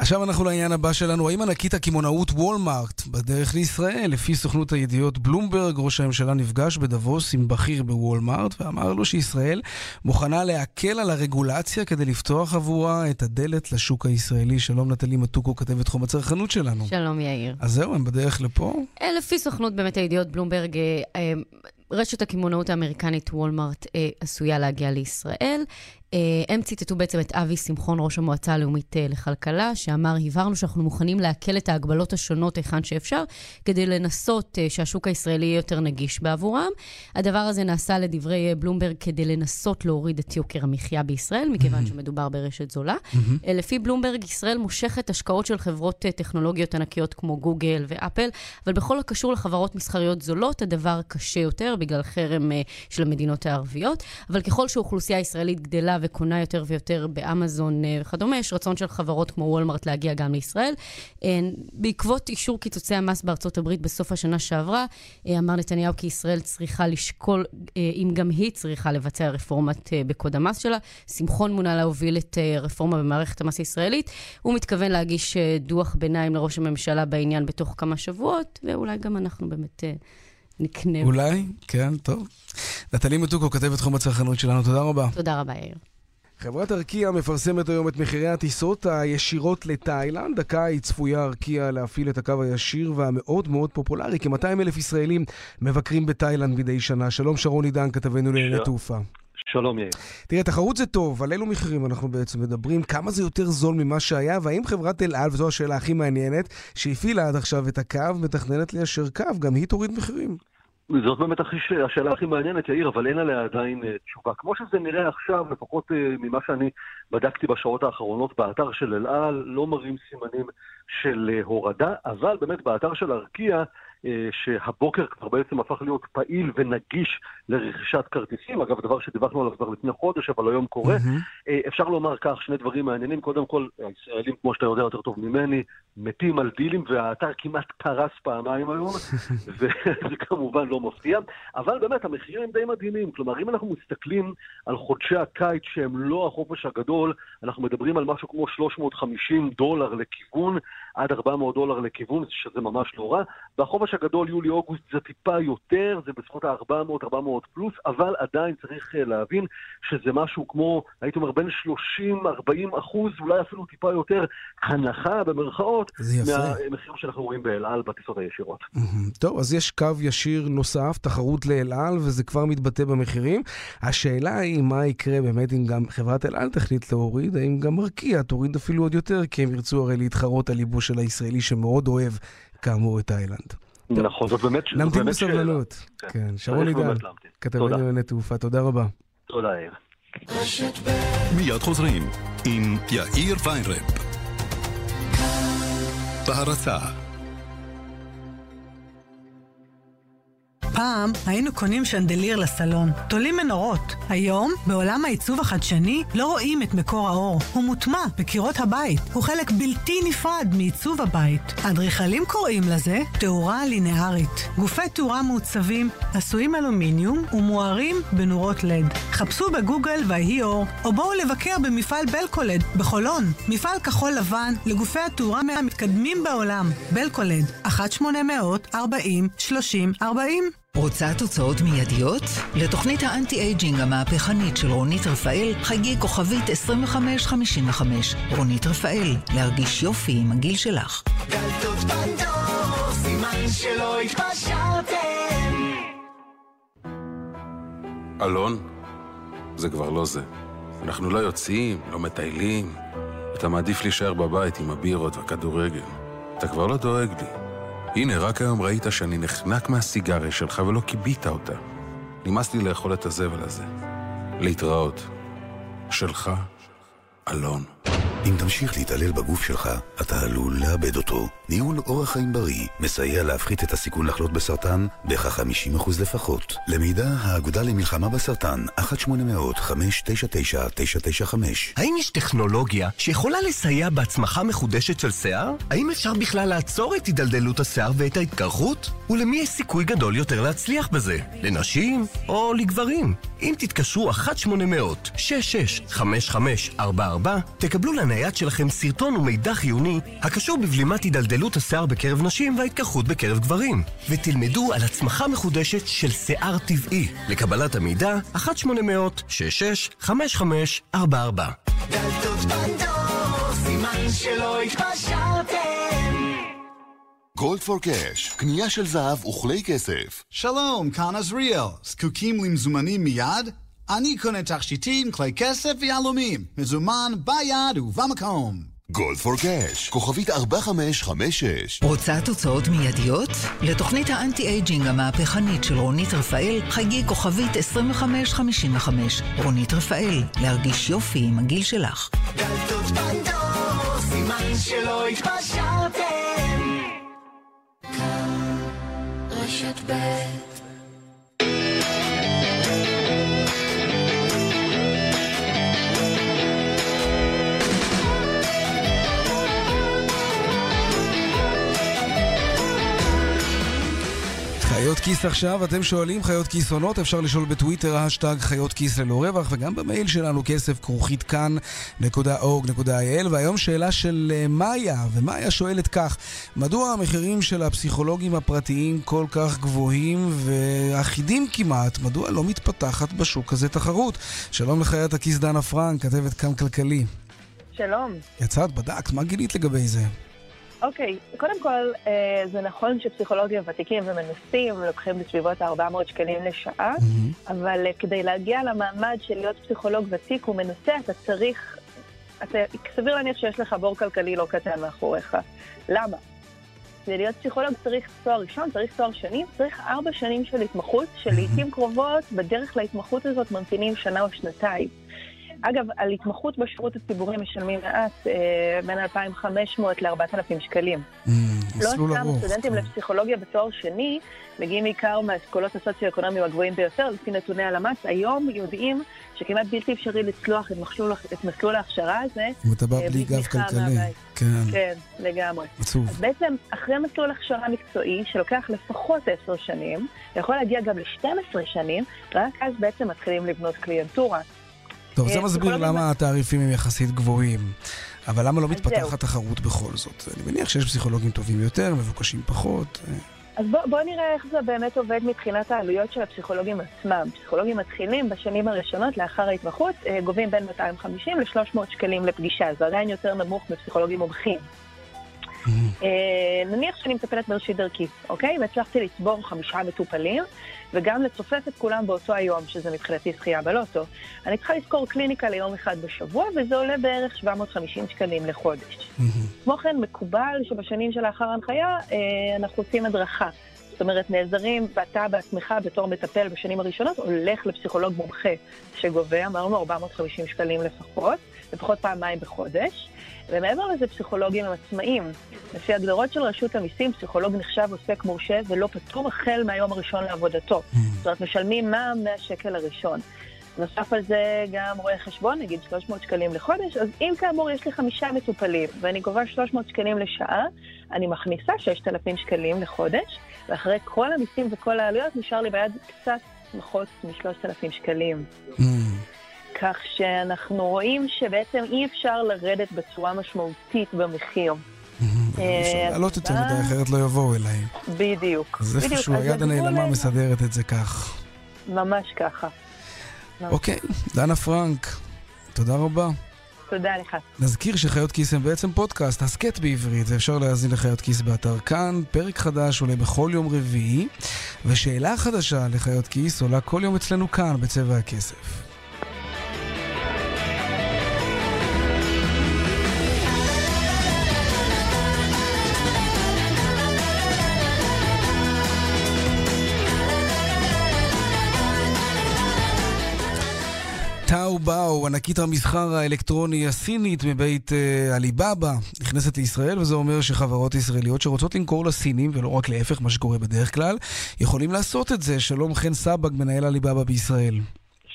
עכשיו אנחנו לעניין הבא שלנו. האם ענקית הקמעונאות וולמארט בדרך לישראל? לפי סוכנות הידיעות בלומברג, ראש הממשלה נפגש בדבוס עם בכיר בוולמארט ואמר לו שישראל מוכנה להקל על הרגולציה כדי לפתוח עבורה את הדלת לשוק הישראלי. שלום נטלי מתוקו, כתבת תחום הצרכנות שלנו. שלום יאיר. אז זהו, הם בדרך לפה? אה, לפי סוכנות באמת הידיעות בלומברג, אה, רשת הקמעונאות האמריקנית וולמארט עשויה להגיע לישראל. אה, הם ציטטו בעצם את אבי שמחון, ראש המועצה הלאומית אה, לכלכלה, שאמר, הבהרנו שאנחנו מוכנים להקל את ההגבלות השונות היכן שאפשר, כדי לנסות אה, שהשוק הישראלי יהיה יותר נגיש בעבורם. הדבר הזה נעשה לדברי בלומברג כדי לנסות להוריד את יוקר המחיה בישראל, מכיוון שמדובר ברשת זולה. לפי בלומברג, ישראל מושכת השקעות של חברות טכנולוגיות ענקיות כמו גוגל ואפל, אבל בכל הקשור לחברות מסחריות זולות, הדבר קשה יותר בגלל חרם של המדינות הערביות. אבל ככל שאוכלוסייה ישראלית גדלה וקונה יותר ויותר באמזון אה, וכדומה, יש רצון של חברות כמו וולמרט להגיע גם לישראל. אה, בעקבות אישור קיצוצי המס בארצות הברית בסוף השנה שעברה, אה, אמר נתניהו כי ישראל צריכה לשקול אם גם היא צריכה לבצע רפורמת בקוד המס שלה. שמחון מונה להוביל את הרפורמה במערכת המס הישראלית. הוא מתכוון להגיש דוח ביניים לראש הממשלה בעניין בתוך כמה שבועות, ואולי גם אנחנו באמת... נקנה. אולי, כן, טוב. נטלי מתוקו, כתבת תחום הצרכנות שלנו, תודה רבה. תודה רבה, יאיר. חברת ארקיע מפרסמת היום את מחירי הטיסות הישירות לתאילנד. הקיץ צפויה ארקיע להפעיל את הקו הישיר והמאוד מאוד פופולרי. כ-200 אלף ישראלים מבקרים בתאילנד מדי שנה. שלום שרון עידן, כתבנו לענייני תעופה. שלום יאיר. תראה, תחרות זה טוב, על אילו מחירים אנחנו בעצם מדברים? כמה זה יותר זול ממה שהיה? והאם חברת אל על, וזו השאלה הכי מעניינת, שהפעילה עד עכשיו את הקו, מתכננת ליישר קו, גם היא תוריד מחירים? זאת באמת השאלה הכי מעניינת, יאיר, אבל אין עליה עדיין אה, תשובה. כמו שזה נראה עכשיו, לפחות אה, ממה שאני בדקתי בשעות האחרונות באתר של אל על, לא מראים סימנים של אה, הורדה, אבל באמת באתר של ארקיע שהבוקר כבר בעצם הפך להיות פעיל ונגיש לרכישת כרטיסים, אגב, דבר שדיווחנו עליו כבר לפני חודש, אבל היום קורה. Mm-hmm. אפשר לומר כך, שני דברים מעניינים. קודם כל, הישראלים, כמו שאתה יודע יותר טוב ממני, מתים על דילים, והאתר כמעט קרס פעמיים היום, וזה כמובן לא מפתיע. אבל באמת, המחירים הם די מדהימים. כלומר, אם אנחנו מסתכלים על חודשי הקיץ שהם לא החופש הגדול, אנחנו מדברים על משהו כמו 350 דולר לכיוון, עד 400 דולר לכיוון, שזה ממש לא רע. והחופש הגדול, יולי-אוגוסט, זה טיפה יותר, זה בסביבות ה-400, 400 פלוס, אבל עדיין צריך אה, להבין שזה משהו כמו, הייתי אומר, בין 30-40 אחוז, אולי אפילו טיפה יותר, הנחה במרכאות, מהמחירים שאנחנו רואים באל על בטיסות הישירות. טוב, אז יש קו ישיר נוסף, תחרות לאל על, וזה כבר מתבטא במחירים. השאלה היא מה יקרה באמת אם גם חברת אל על תחליט להוריד, האם גם ארקיע תוריד אפילו עוד יותר, כי הם ירצו הרי להתחרות על ליבו של הישראלי שמאוד אוהב, כאמור, את תאילנד. נכון, זאת באמת שאלה. נמתין בסבלנות. כן, כן. שרון עידן, כתבי לענייני תעופה, תודה רבה. תודה, יאיר. מיד חוזרים עם יאיר ויינרב. בהרצה פעם היינו קונים שנדליר לסלון, תולים מנורות. היום, בעולם העיצוב החדשני, לא רואים את מקור האור. הוא מוטמע בקירות הבית. הוא חלק בלתי נפרד מעיצוב הבית. אדריכלים קוראים לזה תאורה לינארית. גופי תאורה מעוצבים, עשויים אלומיניום ומוארים בנורות לד. חפשו בגוגל ויהי אור, או בואו לבקר במפעל בלקולד בחולון. מפעל כחול לבן לגופי התאורה מהמתקדמים בעולם. בלקולד, 1-800-40-30-40 רוצה תוצאות מיידיות? לתוכנית האנטי-אייג'ינג המהפכנית של רונית רפאל, חגי כוכבית 2555. רונית רפאל, להרגיש יופי עם הגיל שלך. דלתות פנדור, סימן שלא התפשרתם. אלון, זה כבר לא זה. אנחנו לא יוצאים, לא מטיילים. אתה מעדיף להישאר בבית עם הבירות והכדורגל. אתה כבר לא דואג לי. הנה, רק היום ראית שאני נחנק מהסיגריה שלך ולא כיבית אותה. נמאס לי לאכול את הזבל הזה. להתראות. שלך, אלון. אם תמשיך להתעלל בגוף שלך, אתה עלול לאבד אותו. ניהול אורח חיים בריא מסייע להפחית את הסיכון לחלות בסרטן בכ-50% לפחות. למידע, האגודה למלחמה בסרטן, 1-800-599-995. האם יש טכנולוגיה שיכולה לסייע בהצמחה מחודשת של שיער? האם אפשר בכלל לעצור את הידלדלות השיער ואת ההתקרחות? ולמי יש סיכוי גדול יותר להצליח בזה? לנשים או לגברים? אם תתקשרו 1-800-665544, תקבלו לנייד שלכם סרטון ומידע חיוני הקשור בבלימת הידלדלות השיער בקרב נשים וההתקרחות בקרב גברים, ותלמדו על הצמחה מחודשת של שיער טבעי. לקבלת המידע, 1-800-665544. דלתות בנדור, סימן שלא התפשרתם. גולד פור קאש, קנייה של זהב וכלי כסף. שלום, כאן עזריאל. זקוקים למזומנים מיד? אני קונה תכשיטים, כלי כסף ויהלומים. מזומן, ביד ובמקום. גולד פור קאש, כוכבית 4556. רוצה תוצאות מיידיות? לתוכנית האנטי-אייג'ינג המהפכנית של רונית רפאל, חייגי כוכבית 2555. רונית רפאל, להרגיש יופי עם הגיל שלך. דלתות פנדור, סימן שלא התפשרתם. כאן רשת ב' חיות כיס עכשיו, אתם שואלים חיות כיס עונות, אפשר לשאול בטוויטר, השטג חיות כיס ללא רווח, וגם במייל שלנו כסף כרוכית כאן.org.il, והיום שאלה של אה, מאיה, ומאיה שואלת כך, מדוע המחירים של הפסיכולוגים הפרטיים כל כך גבוהים ואחידים כמעט? מדוע לא מתפתחת בשוק הזה תחרות? שלום לחיית הכיס דנה פרנק, כתבת כאן כלכלי. שלום. יצאת, בדקת, מה גילית לגבי זה? אוקיי, okay, קודם כל, אה, זה נכון שפסיכולוגים ותיקים ומנוסים לוקחים בסביבות 400 שקלים לשעה, mm-hmm. אבל אה, כדי להגיע למעמד של להיות פסיכולוג ותיק ומנוסה, אתה צריך, אתה, סביר להניח שיש לך בור כלכלי לא קטן מאחוריך. למה? כדי להיות פסיכולוג צריך תואר ראשון, צריך תואר שני, צריך ארבע שנים של התמחות, שלעיתים קרובות בדרך להתמחות הזאת ממתינים שנה או שנתיים. אגב, על התמחות בשירות הציבורי משלמים מעט, אה, בין 2,500 ל-4,000 שקלים. Mm, לא סתם סטודנטים לפסיכולוגיה בתואר שני מגיעים בעיקר מהאסכולות הסוציו-אקונומיים הגבוהים ביותר, לפי נתוני הלמ"ס. היום יודעים שכמעט בלתי אפשרי לצלוח את, מחשול, את מסלול ההכשרה הזה. אם אתה בא אה, בלי גב כלכלי. כן. כן, לגמרי. עצוב. אז בעצם, אחרי מסלול הכשרה מקצועי, שלוקח לפחות עשר שנים, יכול להגיע גם ל-12 שנים, רק אז בעצם מתחילים לבנות קליינטורה. טוב, זה אה, מסביר למה התעריפים הם יחסית גבוהים. אבל למה לא מתפתחת תחרות בכל זאת? אני מניח שיש פסיכולוגים טובים יותר, מבוקשים פחות. אה. אז בואו בוא נראה איך זה באמת עובד מבחינת העלויות של הפסיכולוגים עצמם. פסיכולוגים מתחילים בשנים הראשונות לאחר ההתמחות, אה, גובים בין 250 ל-300 שקלים לפגישה, זה עדיין יותר נמוך מפסיכולוגים מומחים. אה, נניח שאני מטפלת בראשית דרכי, אוקיי? והצלחתי לצבור חמישה מטופלים, וגם לצופף את כולם באותו היום, שזה מבחינתי זכייה בלוטו. אני צריכה לזכור קליניקה ליום אחד בשבוע, וזה עולה בערך 750 שקלים לחודש. כמו כן, מקובל שבשנים שלאחר ההנחיה אה, אנחנו עושים הדרכה. זאת אומרת, נעזרים, ואתה בעצמך בתור מטפל בשנים הראשונות, הולך לפסיכולוג מומחה שגובה, אמרנו 450 שקלים לפחות, לפחות פעמיים בחודש. ומעבר לזה, פסיכולוגים הם עצמאים. לפי הגדרות של רשות המיסים, פסיכולוג נחשב עוסק מורשה ולא פטור החל מהיום הראשון לעבודתו. Mm. זאת אומרת, משלמים מע"מ מהשקל הראשון. נוסף על זה גם רואה חשבון, נגיד 300 שקלים לחודש, אז אם כאמור יש לי חמישה מטופלים ואני גובה 300 שקלים לשעה, אני מכניסה 6,000 שקלים לחודש, ואחרי כל המיסים וכל העלויות נשאר לי ביד קצת פחות מ-3,000 שקלים. כך שאנחנו רואים שבעצם אי אפשר לרדת בצורה משמעותית במחיר. אפשר לעלות יותר מדי, אחרת לא יבואו אליי. בדיוק. אז איפשהו היד הנעלמה מסדרת את זה כך. ממש ככה. אוקיי, דנה פרנק, תודה רבה. תודה לך. נזכיר שחיות כיס הם בעצם פודקאסט, הסכת בעברית, ואפשר להאזין לחיות כיס באתר כאן. פרק חדש עולה בכל יום רביעי, ושאלה חדשה לחיות כיס עולה כל יום אצלנו כאן, בצבע הכסף. באו, ענקית המסחר האלקטרוני הסינית מבית uh, עליבאבא, נכנסת לישראל, וזה אומר שחברות ישראליות שרוצות למכור לסינים, ולא רק להפך, מה שקורה בדרך כלל, יכולים לעשות את זה. שלום חן סבג, מנהל עליבאבא בישראל.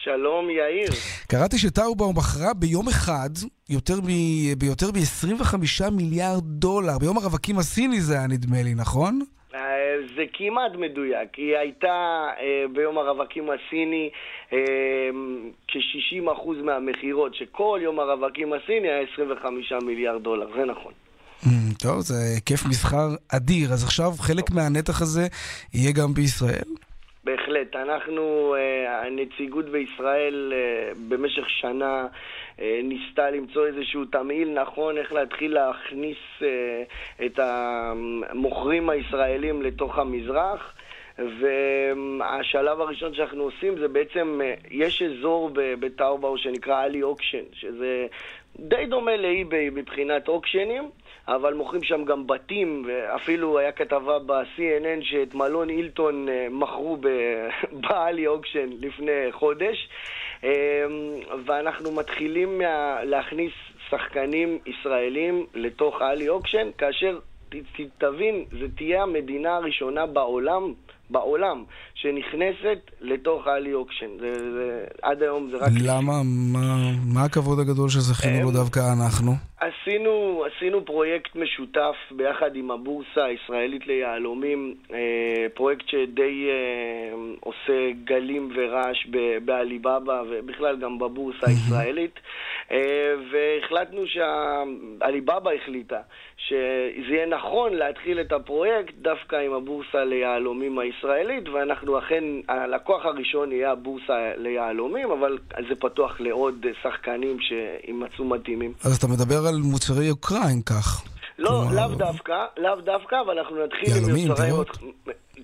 שלום יאיר. קראתי שטאובאו מכרה ביום אחד יותר מ... ביותר מ-25 מיליארד דולר. ביום הרווקים הסיני זה היה נדמה לי, נכון? אה, זה כמעט מדויק, היא הייתה אה, ביום הרווקים הסיני אה, כ-60% מהמכירות, שכל יום הרווקים הסיני היה 25 מיליארד דולר, זה נכון. Mm, טוב, זה היקף מסחר אדיר, אז עכשיו חלק מהנתח הזה יהיה גם בישראל? בהחלט. אנחנו, הנציגות בישראל במשך שנה ניסתה למצוא איזשהו תמהיל נכון איך להתחיל להכניס אה, את המוכרים הישראלים לתוך המזרח. והשלב הראשון שאנחנו עושים זה בעצם, אה, יש אזור בטאובאו שנקרא אלי אוקשן, שזה די דומה לאי-ביי מבחינת אוקשנים. אבל מוכרים שם גם בתים, ואפילו היה כתבה ב-CNN שאת מלון הילטון אה, מכרו ב Ali Auction לפני חודש. אה, ואנחנו מתחילים מה... להכניס שחקנים ישראלים לתוך Ali Auction, כאשר תבין, זו תהיה המדינה הראשונה בעולם בעולם שנכנסת לתוך ה Ali Auction. זה, זה, עד היום זה רק... למה? מה, מה הכבוד הגדול שזכינו לו דווקא אנחנו? עשינו, עשינו פרויקט משותף ביחד עם הבורסה הישראלית ליהלומים, אה, פרויקט שדי אה, עושה גלים ורעש בעליבאבא ובכלל גם בבורסה הישראלית, אה, והחלטנו שעליבאבא החליטה שזה יהיה נכון להתחיל את הפרויקט דווקא עם הבורסה ליהלומים הישראלית, ואנחנו אכן, הלקוח הראשון יהיה הבורסה ליהלומים, אבל זה פתוח לעוד שחקנים שימצאו מתאימים. אז אתה מדבר על מוצרי אוקראין כך. לא. לאו דווקא, לאו דווקא, אבל אנחנו נתחיל עם מוצרי... דירות?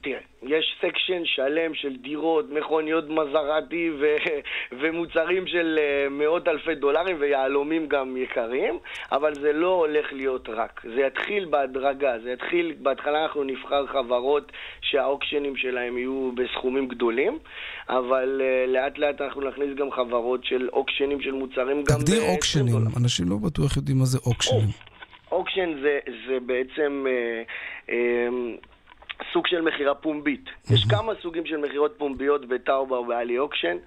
תראה, יש section שלם של דירות, מכוניות מזרטי ו... ומוצרים של אה, מאות אלפי דולרים ויהלומים גם יקרים, אבל זה לא הולך להיות רק. זה יתחיל בהדרגה, זה יתחיל, בהתחלה אנחנו נבחר חברות שהאוקשנים שלהם יהיו בסכומים גדולים, אבל uh, לאט לאט אנחנו נכניס גם חברות של אוקשנים של מוצרים גם... תגדיר אוקשנים, אנשים לא בטוח יודעים מה זה אוקשנים. auction זה, זה בעצם... אה, אה, סוג של מכירה פומבית. Mm-hmm. יש כמה סוגים של מכירות פומביות בטאובאו וב Ali Auction,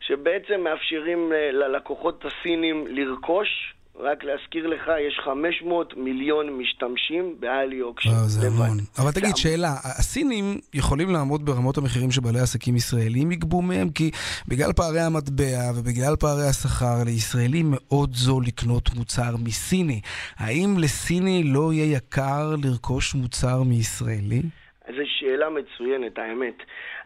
שבעצם מאפשרים אה, ללקוחות הסינים לרכוש. רק להזכיר לך, יש 500 מיליון משתמשים ב Ali Auction. אה, זה המון. אבל תגיד, שאלה, הסינים יכולים לעמוד ברמות המחירים שבעלי עסקים ישראלים יגבו מהם? כי בגלל פערי המטבע ובגלל פערי השכר, לישראלים מאוד זול לקנות מוצר מסיני. האם לסיני לא יהיה יקר לרכוש מוצר מישראלי? זו שאלה מצוינת, האמת.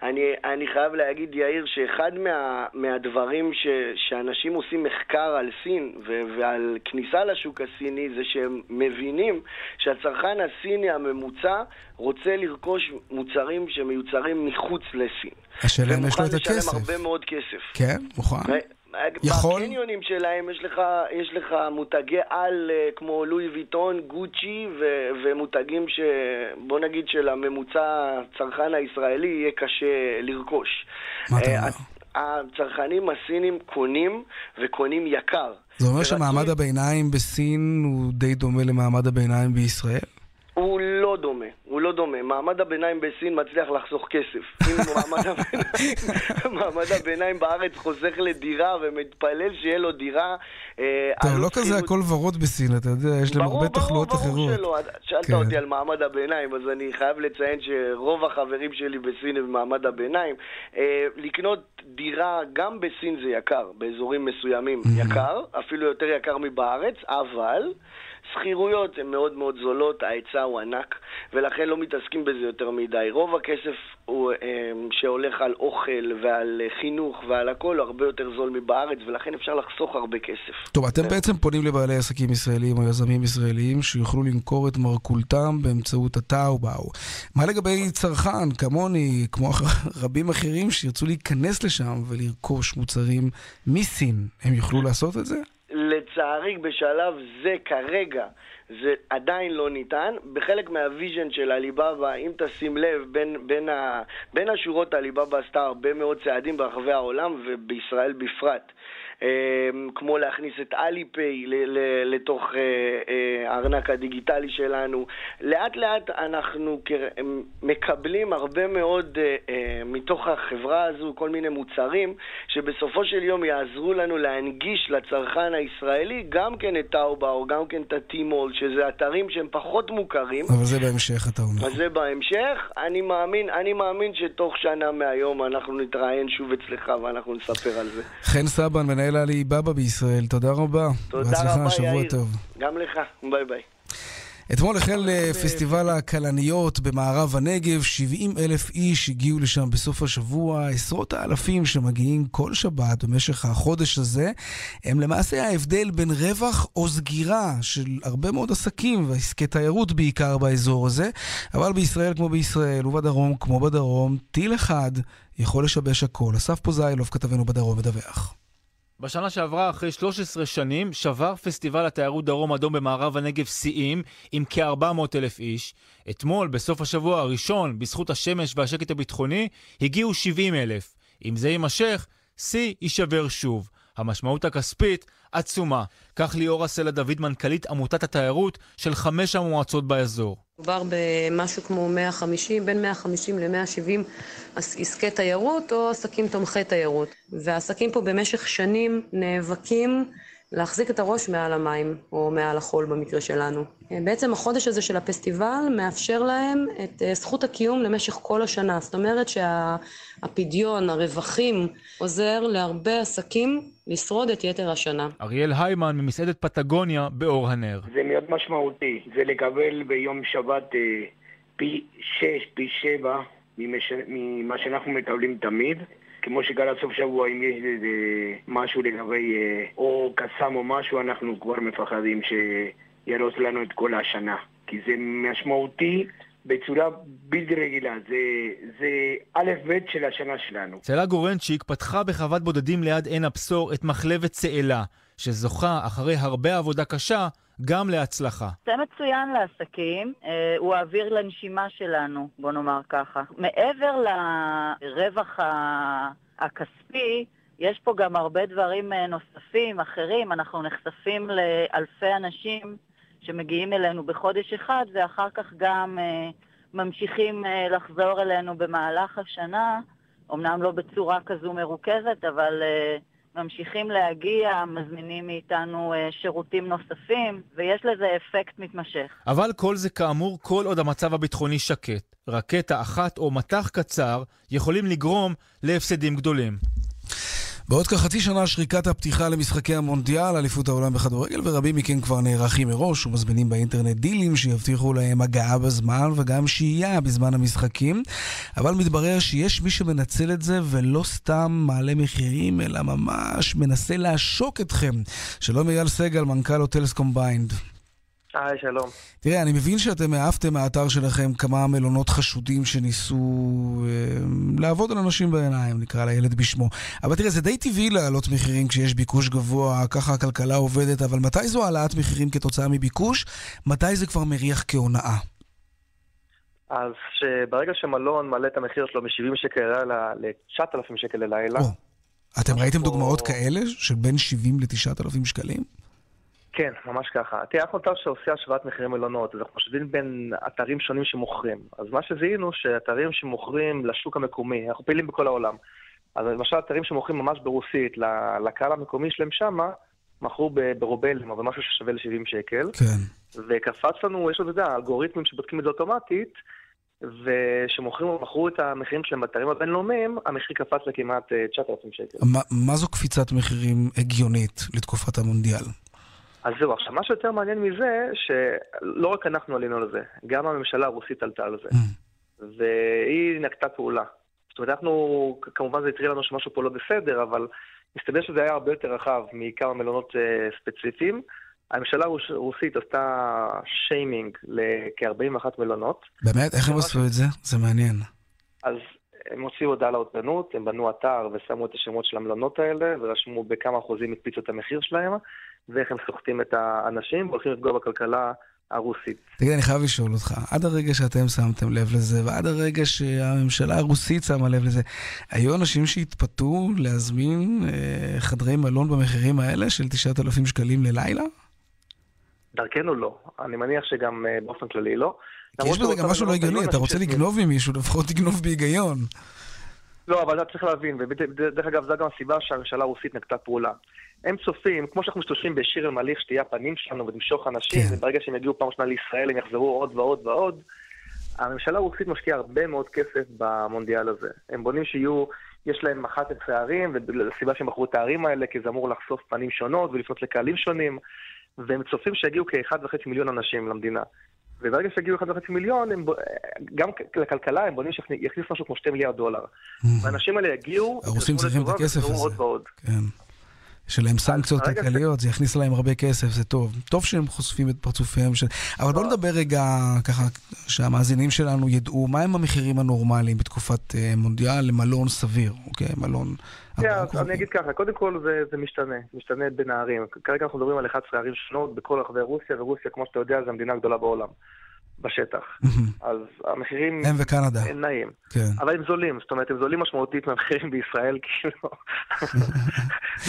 אני, אני חייב להגיד, יאיר, שאחד מה, מהדברים ש, שאנשים עושים מחקר על סין ו, ועל כניסה לשוק הסיני זה שהם מבינים שהצרכן הסיני הממוצע רוצה לרכוש מוצרים שמיוצרים מחוץ לסין. השאלה אם יש לו את הכסף. ומוכן לשלם הרבה מאוד כסף. כן, מוכן. יכול? בקניונים שלהם יש לך, יש לך מותגי על אה, כמו לואי ויטון, גוצ'י ו- ומותגים שבוא נגיד שלממוצע הצרכן הישראלי יהיה קשה לרכוש. מה אתה אומר? הצרכנים הסינים קונים וקונים יקר. זה אומר שמעמד הביניים בסין הוא די דומה למעמד הביניים בישראל? הוא לא דומה, הוא לא דומה. מעמד הביניים בסין מצליח לחסוך כסף. אם מעמד הביניים, מעמד הביניים בארץ חוסך לדירה ומתפלל שיהיה לו דירה... אה, טוב, לא כזה הכל ורוד בסין, אתה יודע, יש להם הרבה תחלואות אחרות. ברור, ברור שלא. שאלת אותי על מעמד הביניים, אז אני חייב לציין שרוב החברים שלי בסין הם במעמד הביניים. אה, לקנות דירה גם בסין זה יקר, באזורים מסוימים יקר, אפילו יותר יקר מבארץ, אבל... שכירויות הן מאוד מאוד זולות, ההיצע הוא ענק, ולכן לא מתעסקים בזה יותר מדי. רוב הכסף הוא, אה, שהולך על אוכל ועל חינוך ועל הכל הוא הרבה יותר זול מבארץ, ולכן אפשר לחסוך הרבה כסף. טוב, אתם בעצם פונים לבעלי עסקים ישראלים או יזמים ישראלים שיוכלו למכור את מרכולתם באמצעות הטאו-באו. מה לגבי צרכן כמוני, כמו רבים אחרים שירצו להיכנס לשם ולרכוש מוצרים מסין, הם יוכלו לעשות את זה? לצערי בשלב זה כרגע זה עדיין לא ניתן. בחלק מה vision של עליבאבא, אם תשים לב, בין, בין, ה, בין השורות עליבאבא עשתה הרבה מאוד צעדים ברחבי העולם ובישראל בפרט. אמ, כמו להכניס את אליפיי לתוך אה, אה, הארנק הדיגיטלי שלנו. לאט לאט אנחנו מקבלים הרבה מאוד אה, מתוך החברה הזו, כל מיני מוצרים, שבסופו של יום יעזרו לנו להנגיש לצרכן הישראלי גם כן את טאובאו, גם כן את הטימול, שזה אתרים שהם פחות מוכרים. אבל זה בהמשך, אתה אומר. אז זה בהמשך. אני מאמין, אני מאמין שתוך שנה מהיום אנחנו נתראיין שוב אצלך ואנחנו נספר על זה. חן סבן, מנהל מנהל עלי בבא בישראל, תודה רבה. תודה רבה, שבוע יאיר. טוב. גם לך, ביי ביי. אתמול החל אה, פסטיבל הכלניות במערב הנגב, 70 אלף איש הגיעו לשם בסוף השבוע, עשרות האלפים שמגיעים כל שבת במשך החודש הזה, הם למעשה ההבדל בין רווח או סגירה של הרבה מאוד עסקים ועסקי תיירות בעיקר באזור הזה, אבל בישראל כמו בישראל ובדרום כמו בדרום, טיל אחד יכול לשבש הכל. אסף פוזיילוב, כתבנו בדרום, מדווח. בשנה שעברה, אחרי 13 שנים, שבר פסטיבל התיירות דרום אדום במערב הנגב שיאים עם כ-400 אלף איש. אתמול, בסוף השבוע הראשון, בזכות השמש והשקט הביטחוני, הגיעו 70 אלף. אם זה יימשך, שיא יישבר שוב. המשמעות הכספית עצומה. כך ליאורה סלע דוד, מנכ"לית עמותת התיירות של חמש המועצות באזור. מדובר במשהו כמו 150, בין 150 ל-170 עסקי תיירות או עסקים תומכי תיירות. והעסקים פה במשך שנים נאבקים להחזיק את הראש מעל המים, או מעל החול במקרה שלנו. בעצם החודש הזה של הפסטיבל מאפשר להם את אה, זכות הקיום למשך כל השנה. זאת אומרת שהפדיון, הרווחים, עוזר להרבה עסקים לשרוד את יתר השנה. אריאל היימן ממסעדת פטגוניה באור הנר. זה מאוד משמעותי, זה לקבל ביום שבת אה, פי שש, פי שבע ממה שאנחנו מקבלים תמיד. כמו שקרה סוף שבוע, אם יש איזה משהו לגבי אה, או קסאם או משהו, אנחנו כבר מפחדים שירוס לנו את כל השנה. כי זה משמעותי בצורה בלתי רגילה, זה, זה א' ב' של השנה שלנו. צאלה גורנצ'יק פתחה בחוות בודדים ליד עין הבשור את מחלבת צאלה, שזוכה אחרי הרבה עבודה קשה גם להצלחה. זה מצוין לעסקים, אה, הוא האוויר לנשימה שלנו, בוא נאמר ככה. מעבר לרווח הכספי, יש פה גם הרבה דברים אה, נוספים, אחרים. אנחנו נחשפים לאלפי אנשים שמגיעים אלינו בחודש אחד, ואחר כך גם אה, ממשיכים לחזור אלינו במהלך השנה, אמנם לא בצורה כזו מרוכזת, אבל... ממשיכים להגיע, מזמינים מאיתנו אה, שירותים נוספים, ויש לזה אפקט מתמשך. אבל כל זה כאמור כל עוד המצב הביטחוני שקט. רקטה אחת או מטח קצר יכולים לגרום להפסדים גדולים. בעוד כחצי שנה שריקת הפתיחה למשחקי המונדיאל, אליפות העולם בכדורגל, ורבים מכם כבר נערכים מראש ומזמינים באינטרנט דילים שיבטיחו להם הגעה בזמן וגם שהייה בזמן המשחקים. אבל מתברר שיש מי שמנצל את זה ולא סתם מעלה מחירים, אלא ממש מנסה לעשוק אתכם. שלום אייל סגל, מנכ"ל הוטלס קומביינד. היי, שלום. תראה, אני מבין שאתם העפתם מהאתר שלכם כמה מלונות חשודים שניסו אה, לעבוד על אנשים בעיניים, נקרא לילד בשמו. אבל תראה, זה די טבעי להעלות מחירים כשיש ביקוש גבוה, ככה הכלכלה עובדת, אבל מתי זו העלאת מחירים כתוצאה מביקוש? מתי זה כבר מריח כהונאה? אז ברגע שמלון מעלה את המחיר שלו מ-70 שקל ל-9,000 שקל ללילה... או, אתם ראיתם דוגמאות כאלה של בין 70 ל-9,000 שקלים? כן, ממש ככה. תראה, אנחנו אתר שעושה השוואת מחירי מלונות, אז אנחנו משווים בין אתרים שונים שמוכרים. אז מה שזיהינו, שאתרים שמוכרים לשוק המקומי, אנחנו פעילים בכל העולם. אז למשל, אתרים שמוכרים ממש ברוסית, לקהל המקומי שלהם שמה, מכרו ברובלים, או במשהו ששווה ל-70 שקל. כן. וקפץ לנו, יש לנו, אתה יודע, אלגוריתמים שבודקים את זה אוטומטית, ושמוכרים, מכרו את המחירים שלהם באתרים הבינלאומיים, המחיר קפץ לכמעט 9,000 שקל. מה, מה זו קפיצת מחירים הגיונית לתקופת המונדיאל? אז זהו, עכשיו, מה שיותר מעניין מזה, שלא רק אנחנו עלינו על זה, גם הממשלה הרוסית עלתה על זה. Mm. והיא נקטה פעולה. זאת אומרת, אנחנו, כמובן זה הטריע לנו שמשהו פה לא בסדר, אבל מסתבר שזה היה הרבה יותר רחב מכמה מלונות uh, ספציפיים. הממשלה הרוסית עשתה שיימינג לכ-41 מלונות. באמת? איך הם עשו את זה? זה מעניין. אז הם הוציאו הודעה לאותנות, הם בנו אתר ושמו את השמות של המלונות האלה, ורשמו בכמה אחוזים הקפיצו את המחיר שלהם, ואיך הם סוחטים את האנשים והולכים לפגוע בכלכלה הרוסית. תגיד, אני חייב לשאול אותך, עד הרגע שאתם שמתם לב לזה, ועד הרגע שהממשלה הרוסית שמה לב לזה, היו אנשים שהתפתו להזמין אה, חדרי מלון במחירים האלה של 9,000 שקלים ללילה? דרכנו לא. אני מניח שגם אה, באופן כללי לא. כי יש בזה גם משהו לא הגיוני, אתה רוצה לגנוב ממישהו, לפחות תגנוב בהיגיון. לא, אבל אתה צריך להבין, ודרך אגב, זו גם הסיבה שהממשלה הרוסית נקטה פעולה. הם צופים, כמו שאנחנו משתמשים בשיר המליך שתהיה הפנים שלנו ותמשוך אנשים, כן. וברגע שהם יגיעו פעם שנה לישראל הם יחזרו עוד ועוד ועוד. הממשלה הרוסית משקיעה הרבה מאוד כסף במונדיאל הזה. הם בונים שיהיו, יש להם מח"ט את הערים, והסיבה שהם בחרו את הערים האלה, כי זה אמור לחשוף פנים שונות ולפנות לקהלים שונים, והם צופים שיגיעו כאחד וחצי מיליון אנשים למדינה. וברגע שיגיעו 1.5 מיליון, הם, גם לכלכלה הם בונים שיכניס משהו כמו 2 מיליארד דולר. והאנשים האלה יגיעו, הרוסים צריכים את הכסף הזה. עוד ועוד. כן. יש עליהם סנקציות כלכליות, זה יכניס להם הרבה כסף, זה טוב. טוב שהם חושפים את פרצופיהם של... אבל בואו נדבר רגע, ככה, שהמאזינים שלנו ידעו, מהם המחירים הנורמליים בתקופת אה, מונדיאל למלון סביר, אוקיי? מלון... כן, אני אגיד ככה, קודם כל זה, זה משתנה, משתנה בין הערים. כרגע אנחנו מדברים על 11 ערים שונות בכל רחבי רוסיה, ורוסיה, כמו שאתה יודע, זו המדינה הגדולה בעולם, בשטח. אז המחירים הם וקנדה. הם נעים. כן. אבל הם זולים, זאת אומרת, הם זולים משמעותית מהמחירים בישראל, כאילו,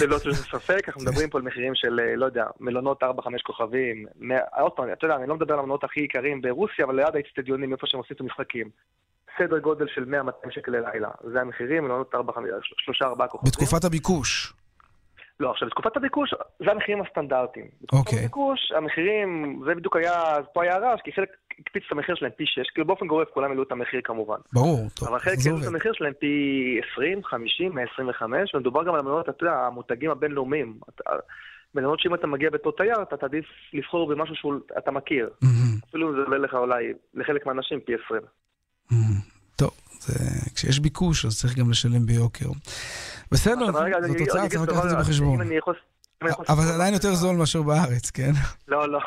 ללא ספק, אנחנו מדברים פה על מחירים של, אה, לא יודע, מלונות 4-5 כוכבים. מאה- עוד פעם, אתה יודע, אני לא מדבר על המלונות הכי יקרים ברוסיה, אבל ליד האצטדיונים, איפה שהם עושים את המשחקים. סדר גודל של 100-200 שקל ללילה. זה המחירים, מלונות 3-4 כוכבים. בתקופת הביקוש. לא, עכשיו, בתקופת הביקוש, זה המחירים הסטנדרטיים. בתקופת אוקיי. הביקוש, המחירים, זה בדיוק היה, פה היה רעש, כי חלק הקפיץ את המחיר שלהם פי 6, כאילו באופן גורף כולם העלו את המחיר כמובן. ברור, טוב, אבל חלק העלו את. המחיר שלהם פי 20, 50, 125, ומדובר גם על המלונות, אתה יודע, המותגים הבינלאומיים. מלונות שאם אתה מגיע בתור תייר, אתה תעדיף לבחור במשהו שאתה מכיר. אפילו אם זה עולה לך אולי, לחלק מהאנשים, פי 20. זה- כשיש ביקוש, אז צריך גם לשלם ביוקר. בסדר, זו תוצאה, צריך לקחת את זה בחשבון. אבל זה עדיין יותר זול מאשר בארץ, כן? לא, לא.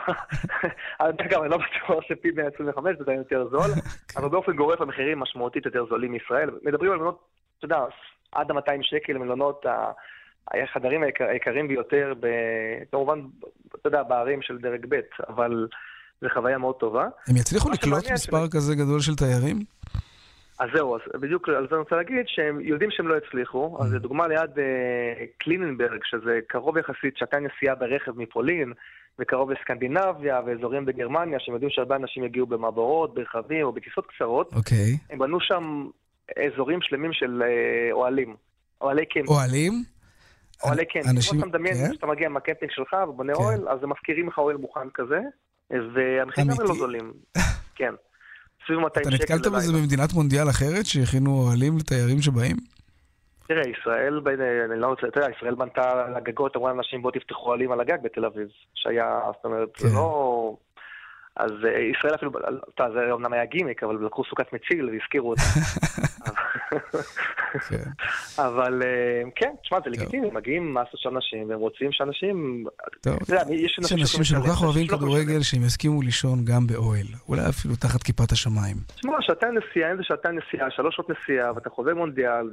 אגב, אני לא בטוח שפי 125 זה עדיין יותר זול, אבל באופן גורף המחירים משמעותית יותר זולים מישראל. מדברים על מלונות, אתה יודע, עד ה-200 שקל, מלונות החדרים היקר- היקרים ביותר, כמובן, אתה יודע, בערים של דרג ב', אבל זו חוויה מאוד טובה. הם יצליחו לקלוט מספר כזה גדול של תיירים? אז זהו, אז בדיוק על זה אני רוצה להגיד שהם יודעים שהם לא יצליחו, אז לדוגמה ליד אה, קליננברג, שזה קרוב יחסית, שעתיים נסיעה ברכב מפולין, וקרוב לסקנדינביה ואזורים בגרמניה, שהם יודעים שהרבה אנשים יגיעו במעברות, ברכבים או בטיסות קצרות, אוקיי. הם בנו שם אזורים שלמים של אה, אוהלים, אוהלי קמפינג. אוהלים? אוהלי קמפינג. אנשים- כמו שאתה מדמיין, כן? כשאתה מגיע מהקמפינג שלך ובונה אוהל, אז הם משכירים לך אוהל מוכן כזה, והמחירים האלה לא זולים. כן. סביב 200 אתה שקל נתקלת בזה. במדינת מונדיאל אחרת, שהכינו אוהלים לתיירים שבאים? תראה, ישראל, אני לא רוצה, אתה יודע, ישראל בנתה על הגגות, אמרה לאנשים בואו תפתחו אוהלים על הגג בתל אביב, שהיה, זאת אומרת, כן. זה לא... אז אה, ישראל אפילו, אתה יודע, זה אומנם היה גימיק, אבל לקחו סוכת מציל והזכירו אותה. אבל אה, כן, תשמע, זה לגיטימי, מגיעים מסה של אנשים, והם רוצים שאנשים... יש אנשים שכל כך אוהבים כדורגל, שהם יסכימו לישון גם באוהל. אולי אפילו תחת כיפת השמיים. תשמע, שעתיים נסיעה, אם זה שעתיים נסיעה, שלוש שעות נסיעה, ואתה חווה מונדיאל,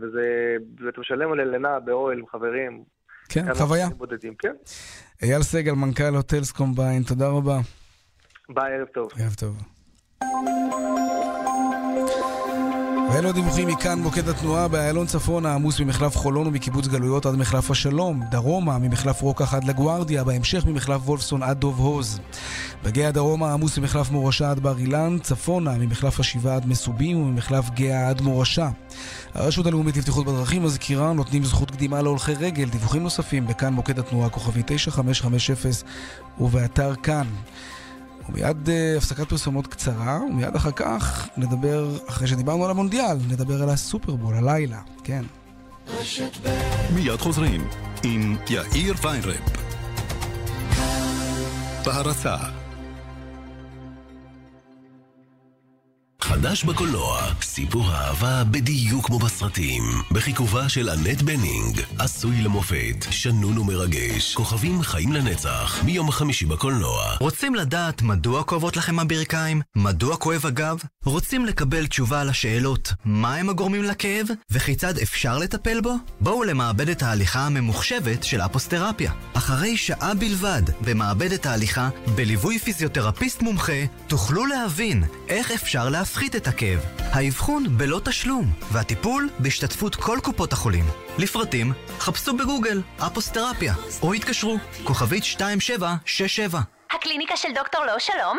ואתה משלם על לינה באוהל עם חברים. כן, חוויה. כן. אייל סגל, מנכ"ל הוטלס קומביין, תודה רבה. ביי, ערב טוב. ערב טוב. ואלו הדיווחים מכאן מוקד התנועה באיילון צפונה עמוס ממחלף חולון ומקיבוץ גלויות עד מחלף השלום, דרומה ממחלף רוקח עד לגוארדיה, בהמשך ממחלף וולפסון עד דוב הוז. בגאה דרומה עמוס ממחלף מורשה עד בר אילן, צפונה ממחלף השבעה עד מסובים וממחלף גאה עד מורשה. הרשות הלאומית לבטיחות בדרכים מזכירה נותנים זכות קדימה להולכי רגל, דיווחים נוספים בכאן מוקד התנועה כוכבי 9550 ובאתר כאן. ומיד uh, הפסקת פרסומות קצרה, ומיד אחר כך נדבר, אחרי שדיברנו על המונדיאל, נדבר על הסופרבול, הלילה, כן. מיד חוזרים עם יאיר ויינרב. בהרצה חדש בקולנוע, סיפור אהבה בדיוק כמו בסרטים. בחיכובה של אנט בנינג, עשוי למופת, שנון ומרגש, כוכבים חיים לנצח, מיום חמישי בקולנוע. רוצים לדעת מדוע כואבות לכם הברכיים? מדוע כואב הגב? רוצים לקבל תשובה על השאלות מה הם הגורמים לכאב וכיצד אפשר לטפל בו? בואו למעבדת ההליכה הממוחשבת של אפוסטרפיה. אחרי שעה בלבד במעבדת ההליכה, בליווי פיזיותרפיסט מומחה, תוכלו להבין איך אפשר להפחית את הכאב. האבחון בלא תשלום, והטיפול בהשתתפות כל קופות החולים. לפרטים, חפשו בגוגל אפוסטרפיה, או התקשרו, כוכבית 2767. הקליניקה של דוקטור לא שלום?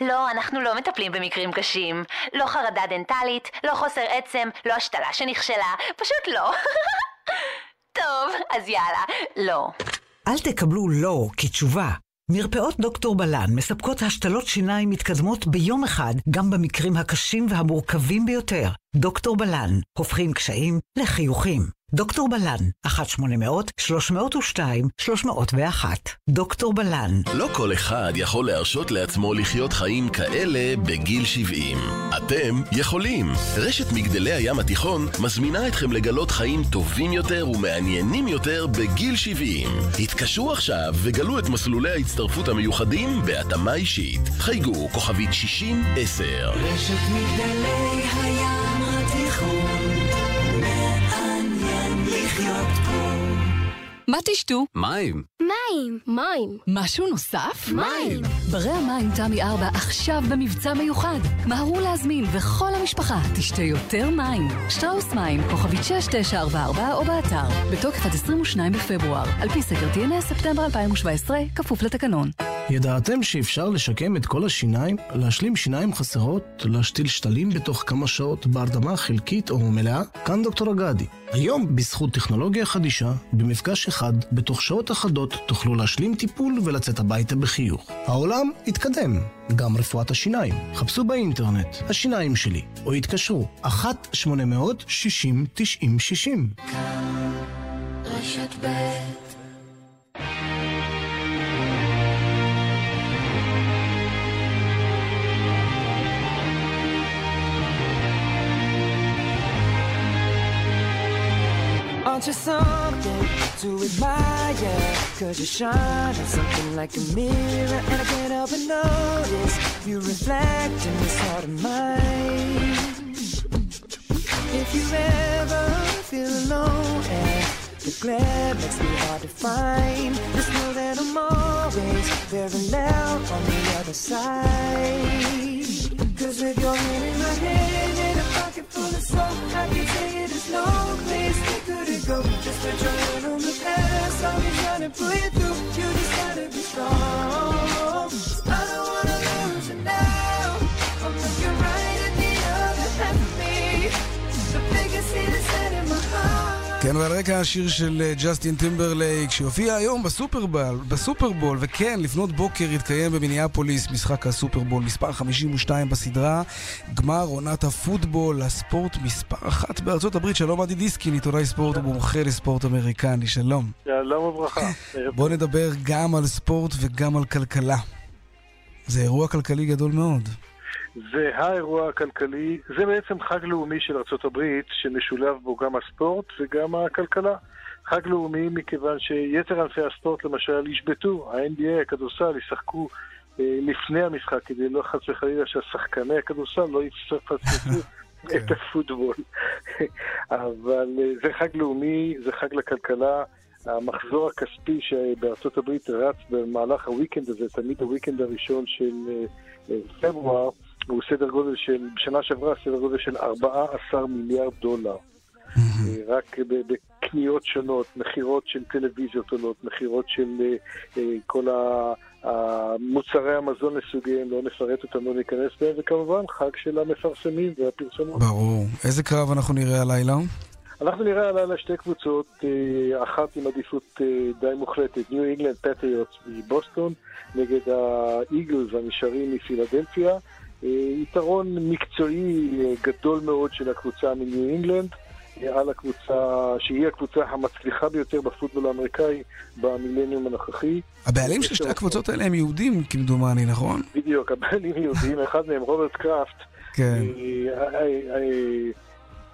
לא, אנחנו לא מטפלים במקרים קשים. לא חרדה דנטלית, לא חוסר עצם, לא השתלה שנכשלה, פשוט לא. טוב, אז יאללה, לא. אל תקבלו לא כתשובה. מרפאות דוקטור בלן מספקות השתלות שיניים מתקדמות ביום אחד, גם במקרים הקשים והמורכבים ביותר. דוקטור בלן, הופכים קשיים לחיוכים. דוקטור בלן, 1-800-302-301. דוקטור בלן. לא כל אחד יכול להרשות לעצמו לחיות חיים כאלה בגיל 70. אתם יכולים. רשת מגדלי הים התיכון מזמינה אתכם לגלות חיים טובים יותר ומעניינים יותר בגיל 70. התקשרו עכשיו וגלו את מסלולי ההצטרפות המיוחדים בהתאמה אישית. חייגו כוכבית 60-10. רשת מגדלי הים מעניין לחיות פה. מה תשתו? מים. מים. מים. משהו נוסף? מים. ברי המים תמי 4 עכשיו במבצע מיוחד. מהרו להזמין וכל המשפחה תשתה יותר מים. שטראוס מים, כוכבית 6944 או באתר. בתוקף עד 22 בפברואר. על פי סקר TNS, ספטמבר 2017, כפוף לתקנון. ידעתם שאפשר לשקם את כל השיניים, להשלים שיניים חסרות, להשתיל שתלים בתוך כמה שעות בהרדמה חלקית או מלאה? כאן דוקטור אגדי. היום, בזכות טכנולוגיה חדישה, במפגש אחד, בתוך שעות אחדות, תוכלו להשלים טיפול ולצאת הביתה בחיוך. העולם התקדם, גם רפואת השיניים. חפשו באינטרנט, השיניים שלי, או התקשרו, 1-800-60-90-60. רשת ב' Aren't you something to admire? Cause you shine on something like a mirror And I can't help but notice You reflect in this heart of mine If you ever feel alone And the glare makes me hard to find Just know that I'm always very loud on the other side Cause with your hand in my hand and a pocket full of soap I can tell you there's no place couldn't go. Just put your hand on the past. I'll be trying to pull you through. You just gotta be strong כן, ועל רקע השיר של אה, ג'סטין טימברלייק, שיופיע היום בסופרבול, בסופרבול, וכן, לפנות בוקר יתקיים במיניאפוליס משחק הסופרבול מספר 52 בסדרה, גמר עונת הפוטבול, הספורט מספר אחת בארצות הברית. שלום אדי דיסקין, עיתונאי ספורט ומומחה לספורט אמריקני, שלום. שלום וברכה. בוא נדבר גם על ספורט וגם על כלכלה. זה אירוע כלכלי גדול מאוד. זה האירוע הכלכלי, זה בעצם חג לאומי של ארה"ב, שמשולב בו גם הספורט וגם הכלכלה. חג לאומי מכיוון שיתר ענפי הספורט למשל ישבתו, ה-NBA, הכדורסל, ישחקו אה, לפני המשחק, כדי לא חס וחלילה שהשחקני הכדורסל לא יפספסו את הפוטבול. אבל אה, זה חג לאומי, זה חג לכלכלה. המחזור הכספי שבארצות הברית רץ במהלך הוויקנד הזה, תמיד הוויקנד הראשון של אה, אה, פברואר, הוא סדר גודל של, בשנה שעברה סדר גודל של 14 מיליארד דולר. אה, רק בקניות שונות, מכירות של טלוויזיות עולות, מכירות של אה, אה, כל המוצרי המזון לסוגיהם, לא נפרט אותם, לא ניכנס בהם, וכמובן חג של המפרסמים והפרסומות. ברור. איזה קרב אנחנו נראה הלילה? אנחנו נראה הלילה שתי קבוצות, אחת עם עדיפות די מוחלטת, ניו אינגלנד פטריוטס מבוסטון, נגד האיגלס הנשרים מפילדלפיה. אה, יתרון מקצועי אה, גדול מאוד של הקבוצה מניו אינגלנד. אה, על הקבוצה, שהיא הקבוצה המצליחה ביותר בפוטבול האמריקאי במילניום הנוכחי. הבעלים של שתי הקבוצות האלה הם יהודים, כמדומני, נכון? בדיוק, הבעלים יהודים, אחד מהם רוברט קראפט. כן.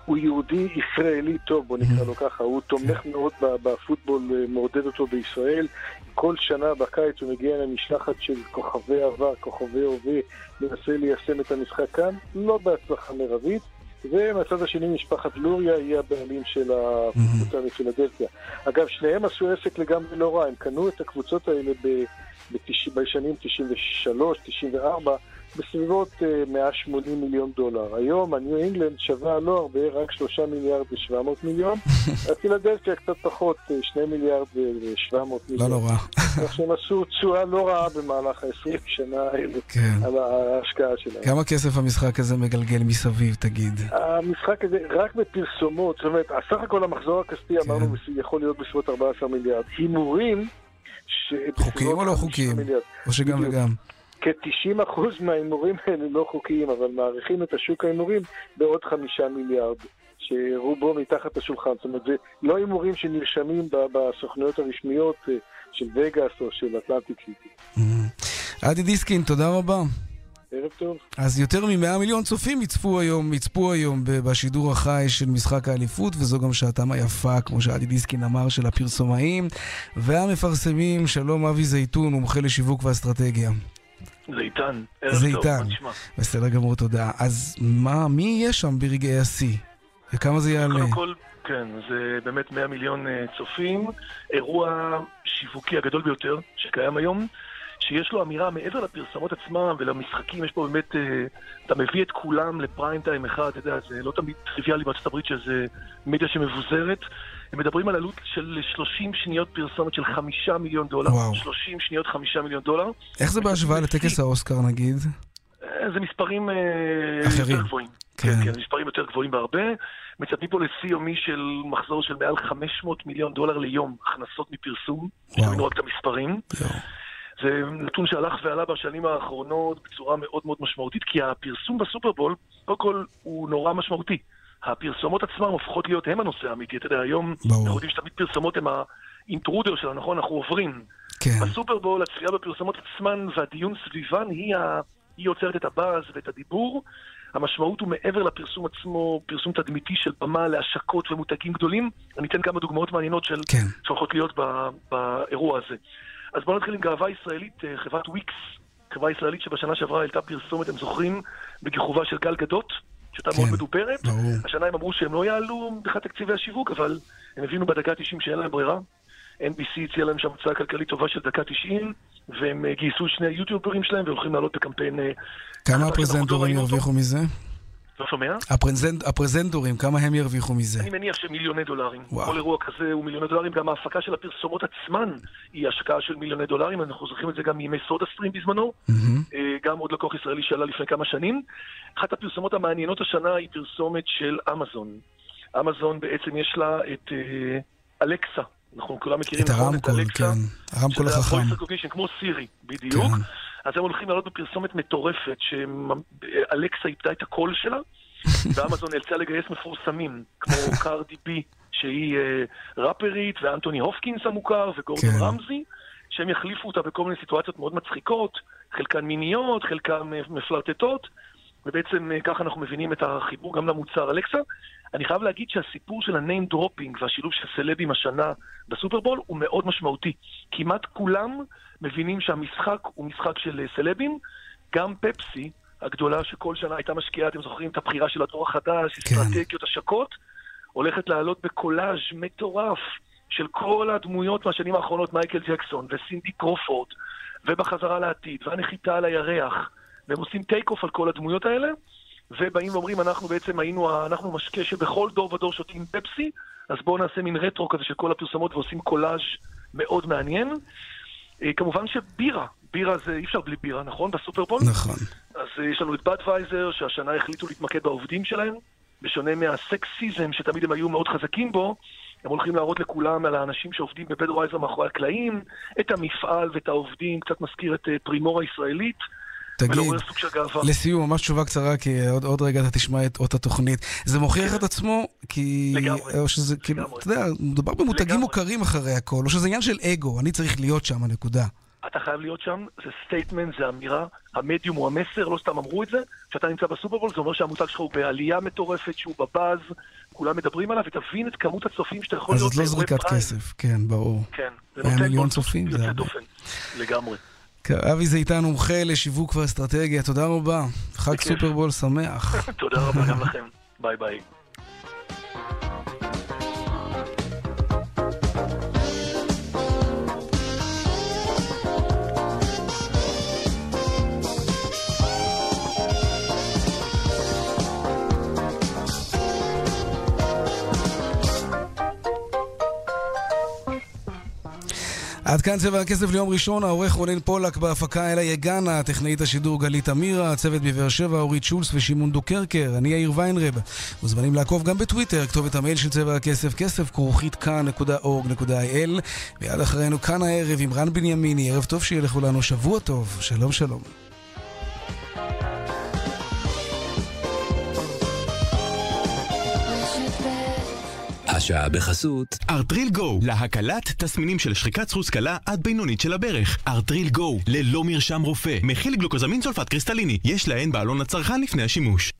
הוא יהודי ישראלי טוב, בוא נקרא לו ככה, הוא תומך מאוד בפוטבול, אה, מעודד אותו בישראל. כל שנה בקיץ הוא מגיע למשלחת של כוכבי עבר, כוכבי הווה, מנסה ליישם את המשחק כאן, לא בהצלחה מרבית. ומהצד השני משפחת לוריה היא הבעלים של הקבוצה מפילדלפיה. אגב, שניהם עשו עסק לגמרי לא רע, הם קנו את הקבוצות האלה ב-. בשנים 93, 94, בסביבות uh, 180 מיליון דולר. היום הניו אינגלנד שווה לא הרבה, רק 3 מיליארד ו-700 מיליון. הפילדלפיה קצת פחות, uh, 2 מיליארד ו-700 מיליון. לא נורא. כך שהם עשו תשואה לא רעה במהלך ה-20 שנה האלה כן. על ההשקעה שלהם. כמה כסף המשחק הזה מגלגל מסביב, תגיד? המשחק הזה, רק בפרסומות, זאת אומרת, הסך הכל המחזור הכספי אמרנו יכול להיות בסביבות 14 מיליארד. הימורים. חוקיים או לא חוקיים? או שגם וגם? כ-90% מההימורים האלה לא חוקיים, אבל מעריכים את השוק ההימורים בעוד חמישה מיליארד, שרובו מתחת לשולחן. זאת אומרת, זה לא הימורים שנרשמים בסוכנויות הרשמיות אה, של וגאס או של אטלנטיק סיטי. אדי דיסקין, תודה רבה. ערב טוב. אז יותר מ-100 מיליון צופים יצפו היום, יצפו היום בשידור החי של משחק האליפות, וזו גם שעתם היפה, כמו שאדי דיסקין אמר, של הפרסומאים והמפרסמים. שלום אבי זייתון, מומחה לשיווק ואסטרטגיה. זה איתן. ערב זה טוב, איתן. מה נשמע? בסדר גמור, תודה. אז מה, מי יהיה שם ברגעי השיא? וכמה זה יעלה? קודם כל, כן, זה באמת 100 מיליון אה, צופים. אירוע שיווקי הגדול ביותר שקיים היום, שיש לו אמירה מעבר לפרסמות עצמם ולמשחקים, יש פה באמת, אה, אתה מביא את כולם לפריים טיים אחד, אתה יודע, זה לא תמיד טריוויאלי בארצות הברית שזה מדיה שמבוזרת. הם מדברים על עלות של 30 שניות פרסומת של 5 מיליון דולר. וואו. 30 שניות 5 מיליון דולר. איך זה בהשוואה לטקס האוסקר נגיד? אה, זה מספרים אה, אחרים. יותר גבוהים. כן. כן, כן, מספרים יותר גבוהים בהרבה. מצפים פה לשיא יומי של מחזור של מעל 500 מיליון דולר ליום הכנסות מפרסום. שתבינו רק את המספרים. זה נתון שהלך ועלה בשנים האחרונות בצורה מאוד מאוד משמעותית, כי הפרסום בסופרבול, קודם כל, הוא נורא משמעותי. הפרסומות עצמן הופכות להיות הם הנושא האמיתי. אתה יודע, היום אנחנו יודעים שתמיד פרסומות הם האינטרודר שלנו, נכון? אנחנו עוברים. כן. בסופרבול, הצפייה בפרסומות עצמן והדיון סביבן היא, ה... היא יוצרת את הבאז ואת הדיבור. המשמעות הוא מעבר לפרסום עצמו, פרסום תדמיתי של במה להשקות ומותגים גדולים. אני אתן כמה דוגמאות מעניינות של... כן. שהולכות להיות ב... באירוע הזה. אז בואו נתחיל עם גאווה ישראלית, אה, חברת וויקס, חברה ישראלית שבשנה שעברה העלתה פרסומת, אתם זוכרים, בכיכובה של גל גדות, שהייתה כן, מאוד מדוברת. השנה הם אמרו שהם לא יעלו מבחינת תקציבי השיווק, אבל הם הבינו בדקה 90 שאין להם ברירה. NBC הציע להם שם הצעה כלכלית טובה של דקה 90, והם אה, גייסו שני היוטיוברים שלהם והולכים לעלות בקמפיין... אה, כמה הפרזנטורים ירוויחו מזה? לא שומע? הפרזנט, הפרזנטורים, כמה הם ירוויחו מזה? אני מניח שמיליוני דולרים. וואו. כל אירוע כזה הוא מיליוני דולרים. גם ההפקה של הפרסומות עצמן היא השקעה של מיליוני דולרים. אנחנו זוכרים את זה גם מימי סודה סטרים בזמנו. אה, גם עוד לקוח ישראלי שעלה לפני כמה שנים. אחת הפרסומות המעניינות השנה היא פרסומת של אמזון. אמזון בעצם יש לה את אה, אלקסה. אנחנו כולם מכירים את נכון? הרמקול, אלקסה, כן. הרמקול שזה החכם. ה-voice recognition, כמו סירי, בדיוק. כן. אז הם הולכים לעלות בפרסומת מטורפת, שאלקסה איבדה את הקול שלה, ואמזון נאלצה לגייס מפורסמים, כמו קרדי בי, שהיא אה, ראפרית, ואנטוני הופקינס המוכר, וגורדון כן. רמזי, שהם יחליפו אותה בכל מיני סיטואציות מאוד מצחיקות, חלקן מיניות, חלקן אה, מפלרטטות, ובעצם אה, ככה אנחנו מבינים את החיבור גם למוצר אלקסה. אני חייב להגיד שהסיפור של ה-name dropping והשילוב של סלבים השנה בסופרבול הוא מאוד משמעותי. כמעט כולם מבינים שהמשחק הוא משחק של אה, סלבים, גם פפסי, הגדולה שכל שנה הייתה משקיעה, אתם זוכרים את הבחירה של הדור החדש, אסטרטגיות השקות, הולכת לעלות בקולאז' מטורף של כל הדמויות מהשנים האחרונות, מייקל ג'קסון וסינדי קרופורד, ובחזרה לעתיד, והנחיתה על הירח, והם עושים take off על כל הדמויות האלה, ובאים ואומרים, אנחנו בעצם היינו, אנחנו משקה שבכל דור ודור שותים פפסי, אז בואו נעשה מין רטרו כזה של כל הפרסומות ועושים קולאז' מאוד מעניין. אה, כמובן שבירה, בירה זה, אי אפשר בלי בירה, נכון? בסופרבול? נכון. אז אה, יש לנו את בדווייזר, שהשנה החליטו להתמקד בעובדים שלהם, בשונה מהסקסיזם שתמיד הם היו מאוד חזקים בו, הם הולכים להראות לכולם על האנשים שעובדים בבדווייזר מאחורי הקלעים, את המפעל ואת העובדים, קצת מזכיר את אה, פרימור הישראלית. תגיד. לסיום, ממש תשובה קצרה, כי עוד, עוד רגע אתה תשמע את אותה תוכנית. זה מוכיח את עצמו, כי... לגמרי. או שזה, כאילו, אתה יודע, מדובר במותגים מוכרים אחרי הכל, או שזה עניין של אגו, אני צריך להיות שם, נקודה. אתה חייב להיות שם, זה statement, זה אמירה, המדיום הוא המסר, לא סתם אמרו את זה. כשאתה נמצא בסופרבול, זה אומר שהמותג שלך הוא בעלייה מטורפת, שהוא בבאז, כולם מדברים עליו, ותבין את כמות הצופים שאתה יכול אז להיות זאת לא זריקת. כסף, כן, ברור. כן, זה 100 נותן מיליון צופים, זה יוצא הרבה. דופן, לגמרי. אבי זיתן מומחה לשיווק ואסטרטגיה, תודה רבה. חג. סופרבול שמח. תודה רבה גם לכם, ביי ביי. עד כאן צבע הכסף ליום ראשון, העורך רונן פולק בהפקה אלה יגנה, טכנאית השידור גלית אמירה, הצוות בבאר שבע אורית שולס ושמעון דוקרקר, אני יאיר ויינרב. מוזמנים לעקוב גם בטוויטר, כתובת המייל של צבע הכסף, כסף כרוכית כאן.org.il מיד אחרינו כאן הערב עם רן בנימיני, ערב טוב שיהיה לכולנו, שבוע טוב, שלום שלום. השעה בחסות. ארטריל גו, להקלת תסמינים של שחיקת סחוס קלה עד בינונית של הברך. ארטריל גו, ללא מרשם רופא, מכיל גלוקוזמין סולפט קריסטליני. יש להן בעלון לצרכן לפני השימוש.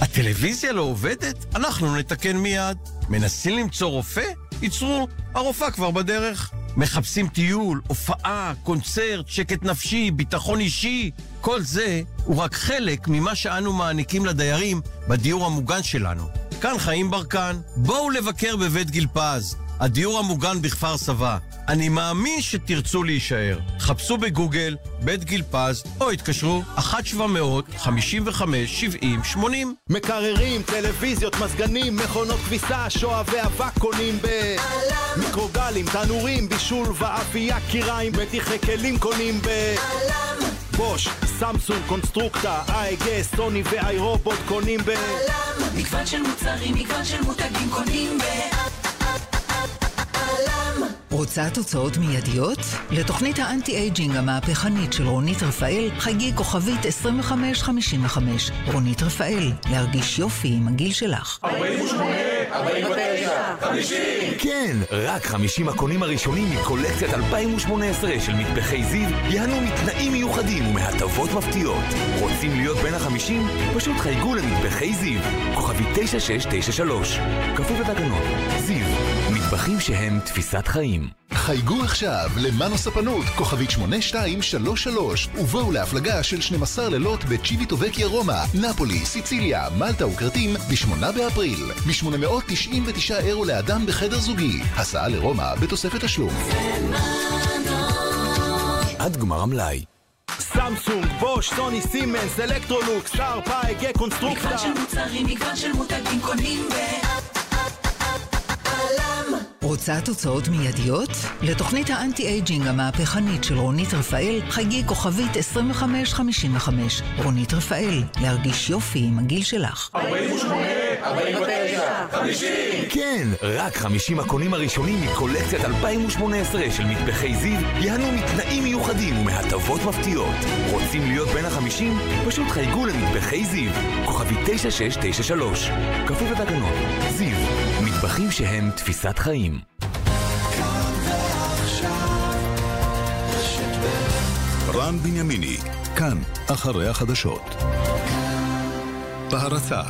הטלוויזיה לא עובדת? אנחנו נתקן מיד. מנסים למצוא רופא? ייצרו, הרופאה כבר בדרך. מחפשים טיול, הופעה, קונצרט, שקט נפשי, ביטחון אישי. כל זה הוא רק חלק ממה שאנו מעניקים לדיירים בדיור המוגן שלנו. כאן חיים ברקן, בואו לבקר בבית גיל פז, הדיור המוגן בכפר סבא. אני מאמין שתרצו להישאר. חפשו בגוגל בית גיל פז, או התקשרו 1-700-55-70-80. מקררים, טלוויזיות, מזגנים, מכונות כביסה, שואה ואבק קונים ב... מיקרוגלים, תנורים, בישול ואפייה, קיריים, מתיחי כלים קונים ב... בוש, סמסונג, קונסטרוקטה, AEG, סוני ואיי רובוט קונים ב... מגוון של מוצרים, מגוון של מותגים קונים ב... רוצה תוצאות מיידיות? לתוכנית האנטי-אייג'ינג המהפכנית של רונית רפאל, חייגי כוכבית 2555. רונית רפאל, להרגיש יופי עם הגיל שלך. 48, 49, 50. כן, רק 50 הקונים הראשונים מקולקציית 2018 של מטבחי זיו ייהנו מתנאים מיוחדים ומהטבות מפתיעות. רוצים להיות בין החמישים? פשוט חייגו למטבחי זיו. כוכבי 9693. כפוף לתקנון. זיו, מטבחים שהם תפיסת חיים. חייגו עכשיו למאנו ספנות, כוכבית 8233, ובואו להפלגה של 12 לילות בצ'יביטובקיה רומא, נפולי, סיציליה, מלטה וכרתים ב-8 באפריל. מ-899 אירו לאדם בחדר זוגי. הסעה לרומא בתוספת תשלום. עד גמר המלאי. סמסונג, בוש, סוני, סימנס, אלקטרולוקס, שארפ, AEG, קונסטרוקטה. מגוון של מוצרים, מגוון של מותגים קונים ב... רוצה תוצאות מיידיות? לתוכנית האנטי-אייג'ינג המהפכנית של רונית רפאל, חייגי כוכבית 2555. רונית רפאל, להרגיש יופי עם הגיל שלך. 48, 49, 50. כן, רק 50 הקונים הראשונים מקולקציית 2018 של מטבחי זיו ייהנו מתנאים מיוחדים ומהטבות מפתיעות. רוצים להיות בין החמישים? פשוט חייגו למטבחי זיו. כוכבי 9693. כפוף לתקנון. זיו, מטבחים שהם תפיסת חיים. רן בנימיני, כאן, אחרי החדשות. בהרצה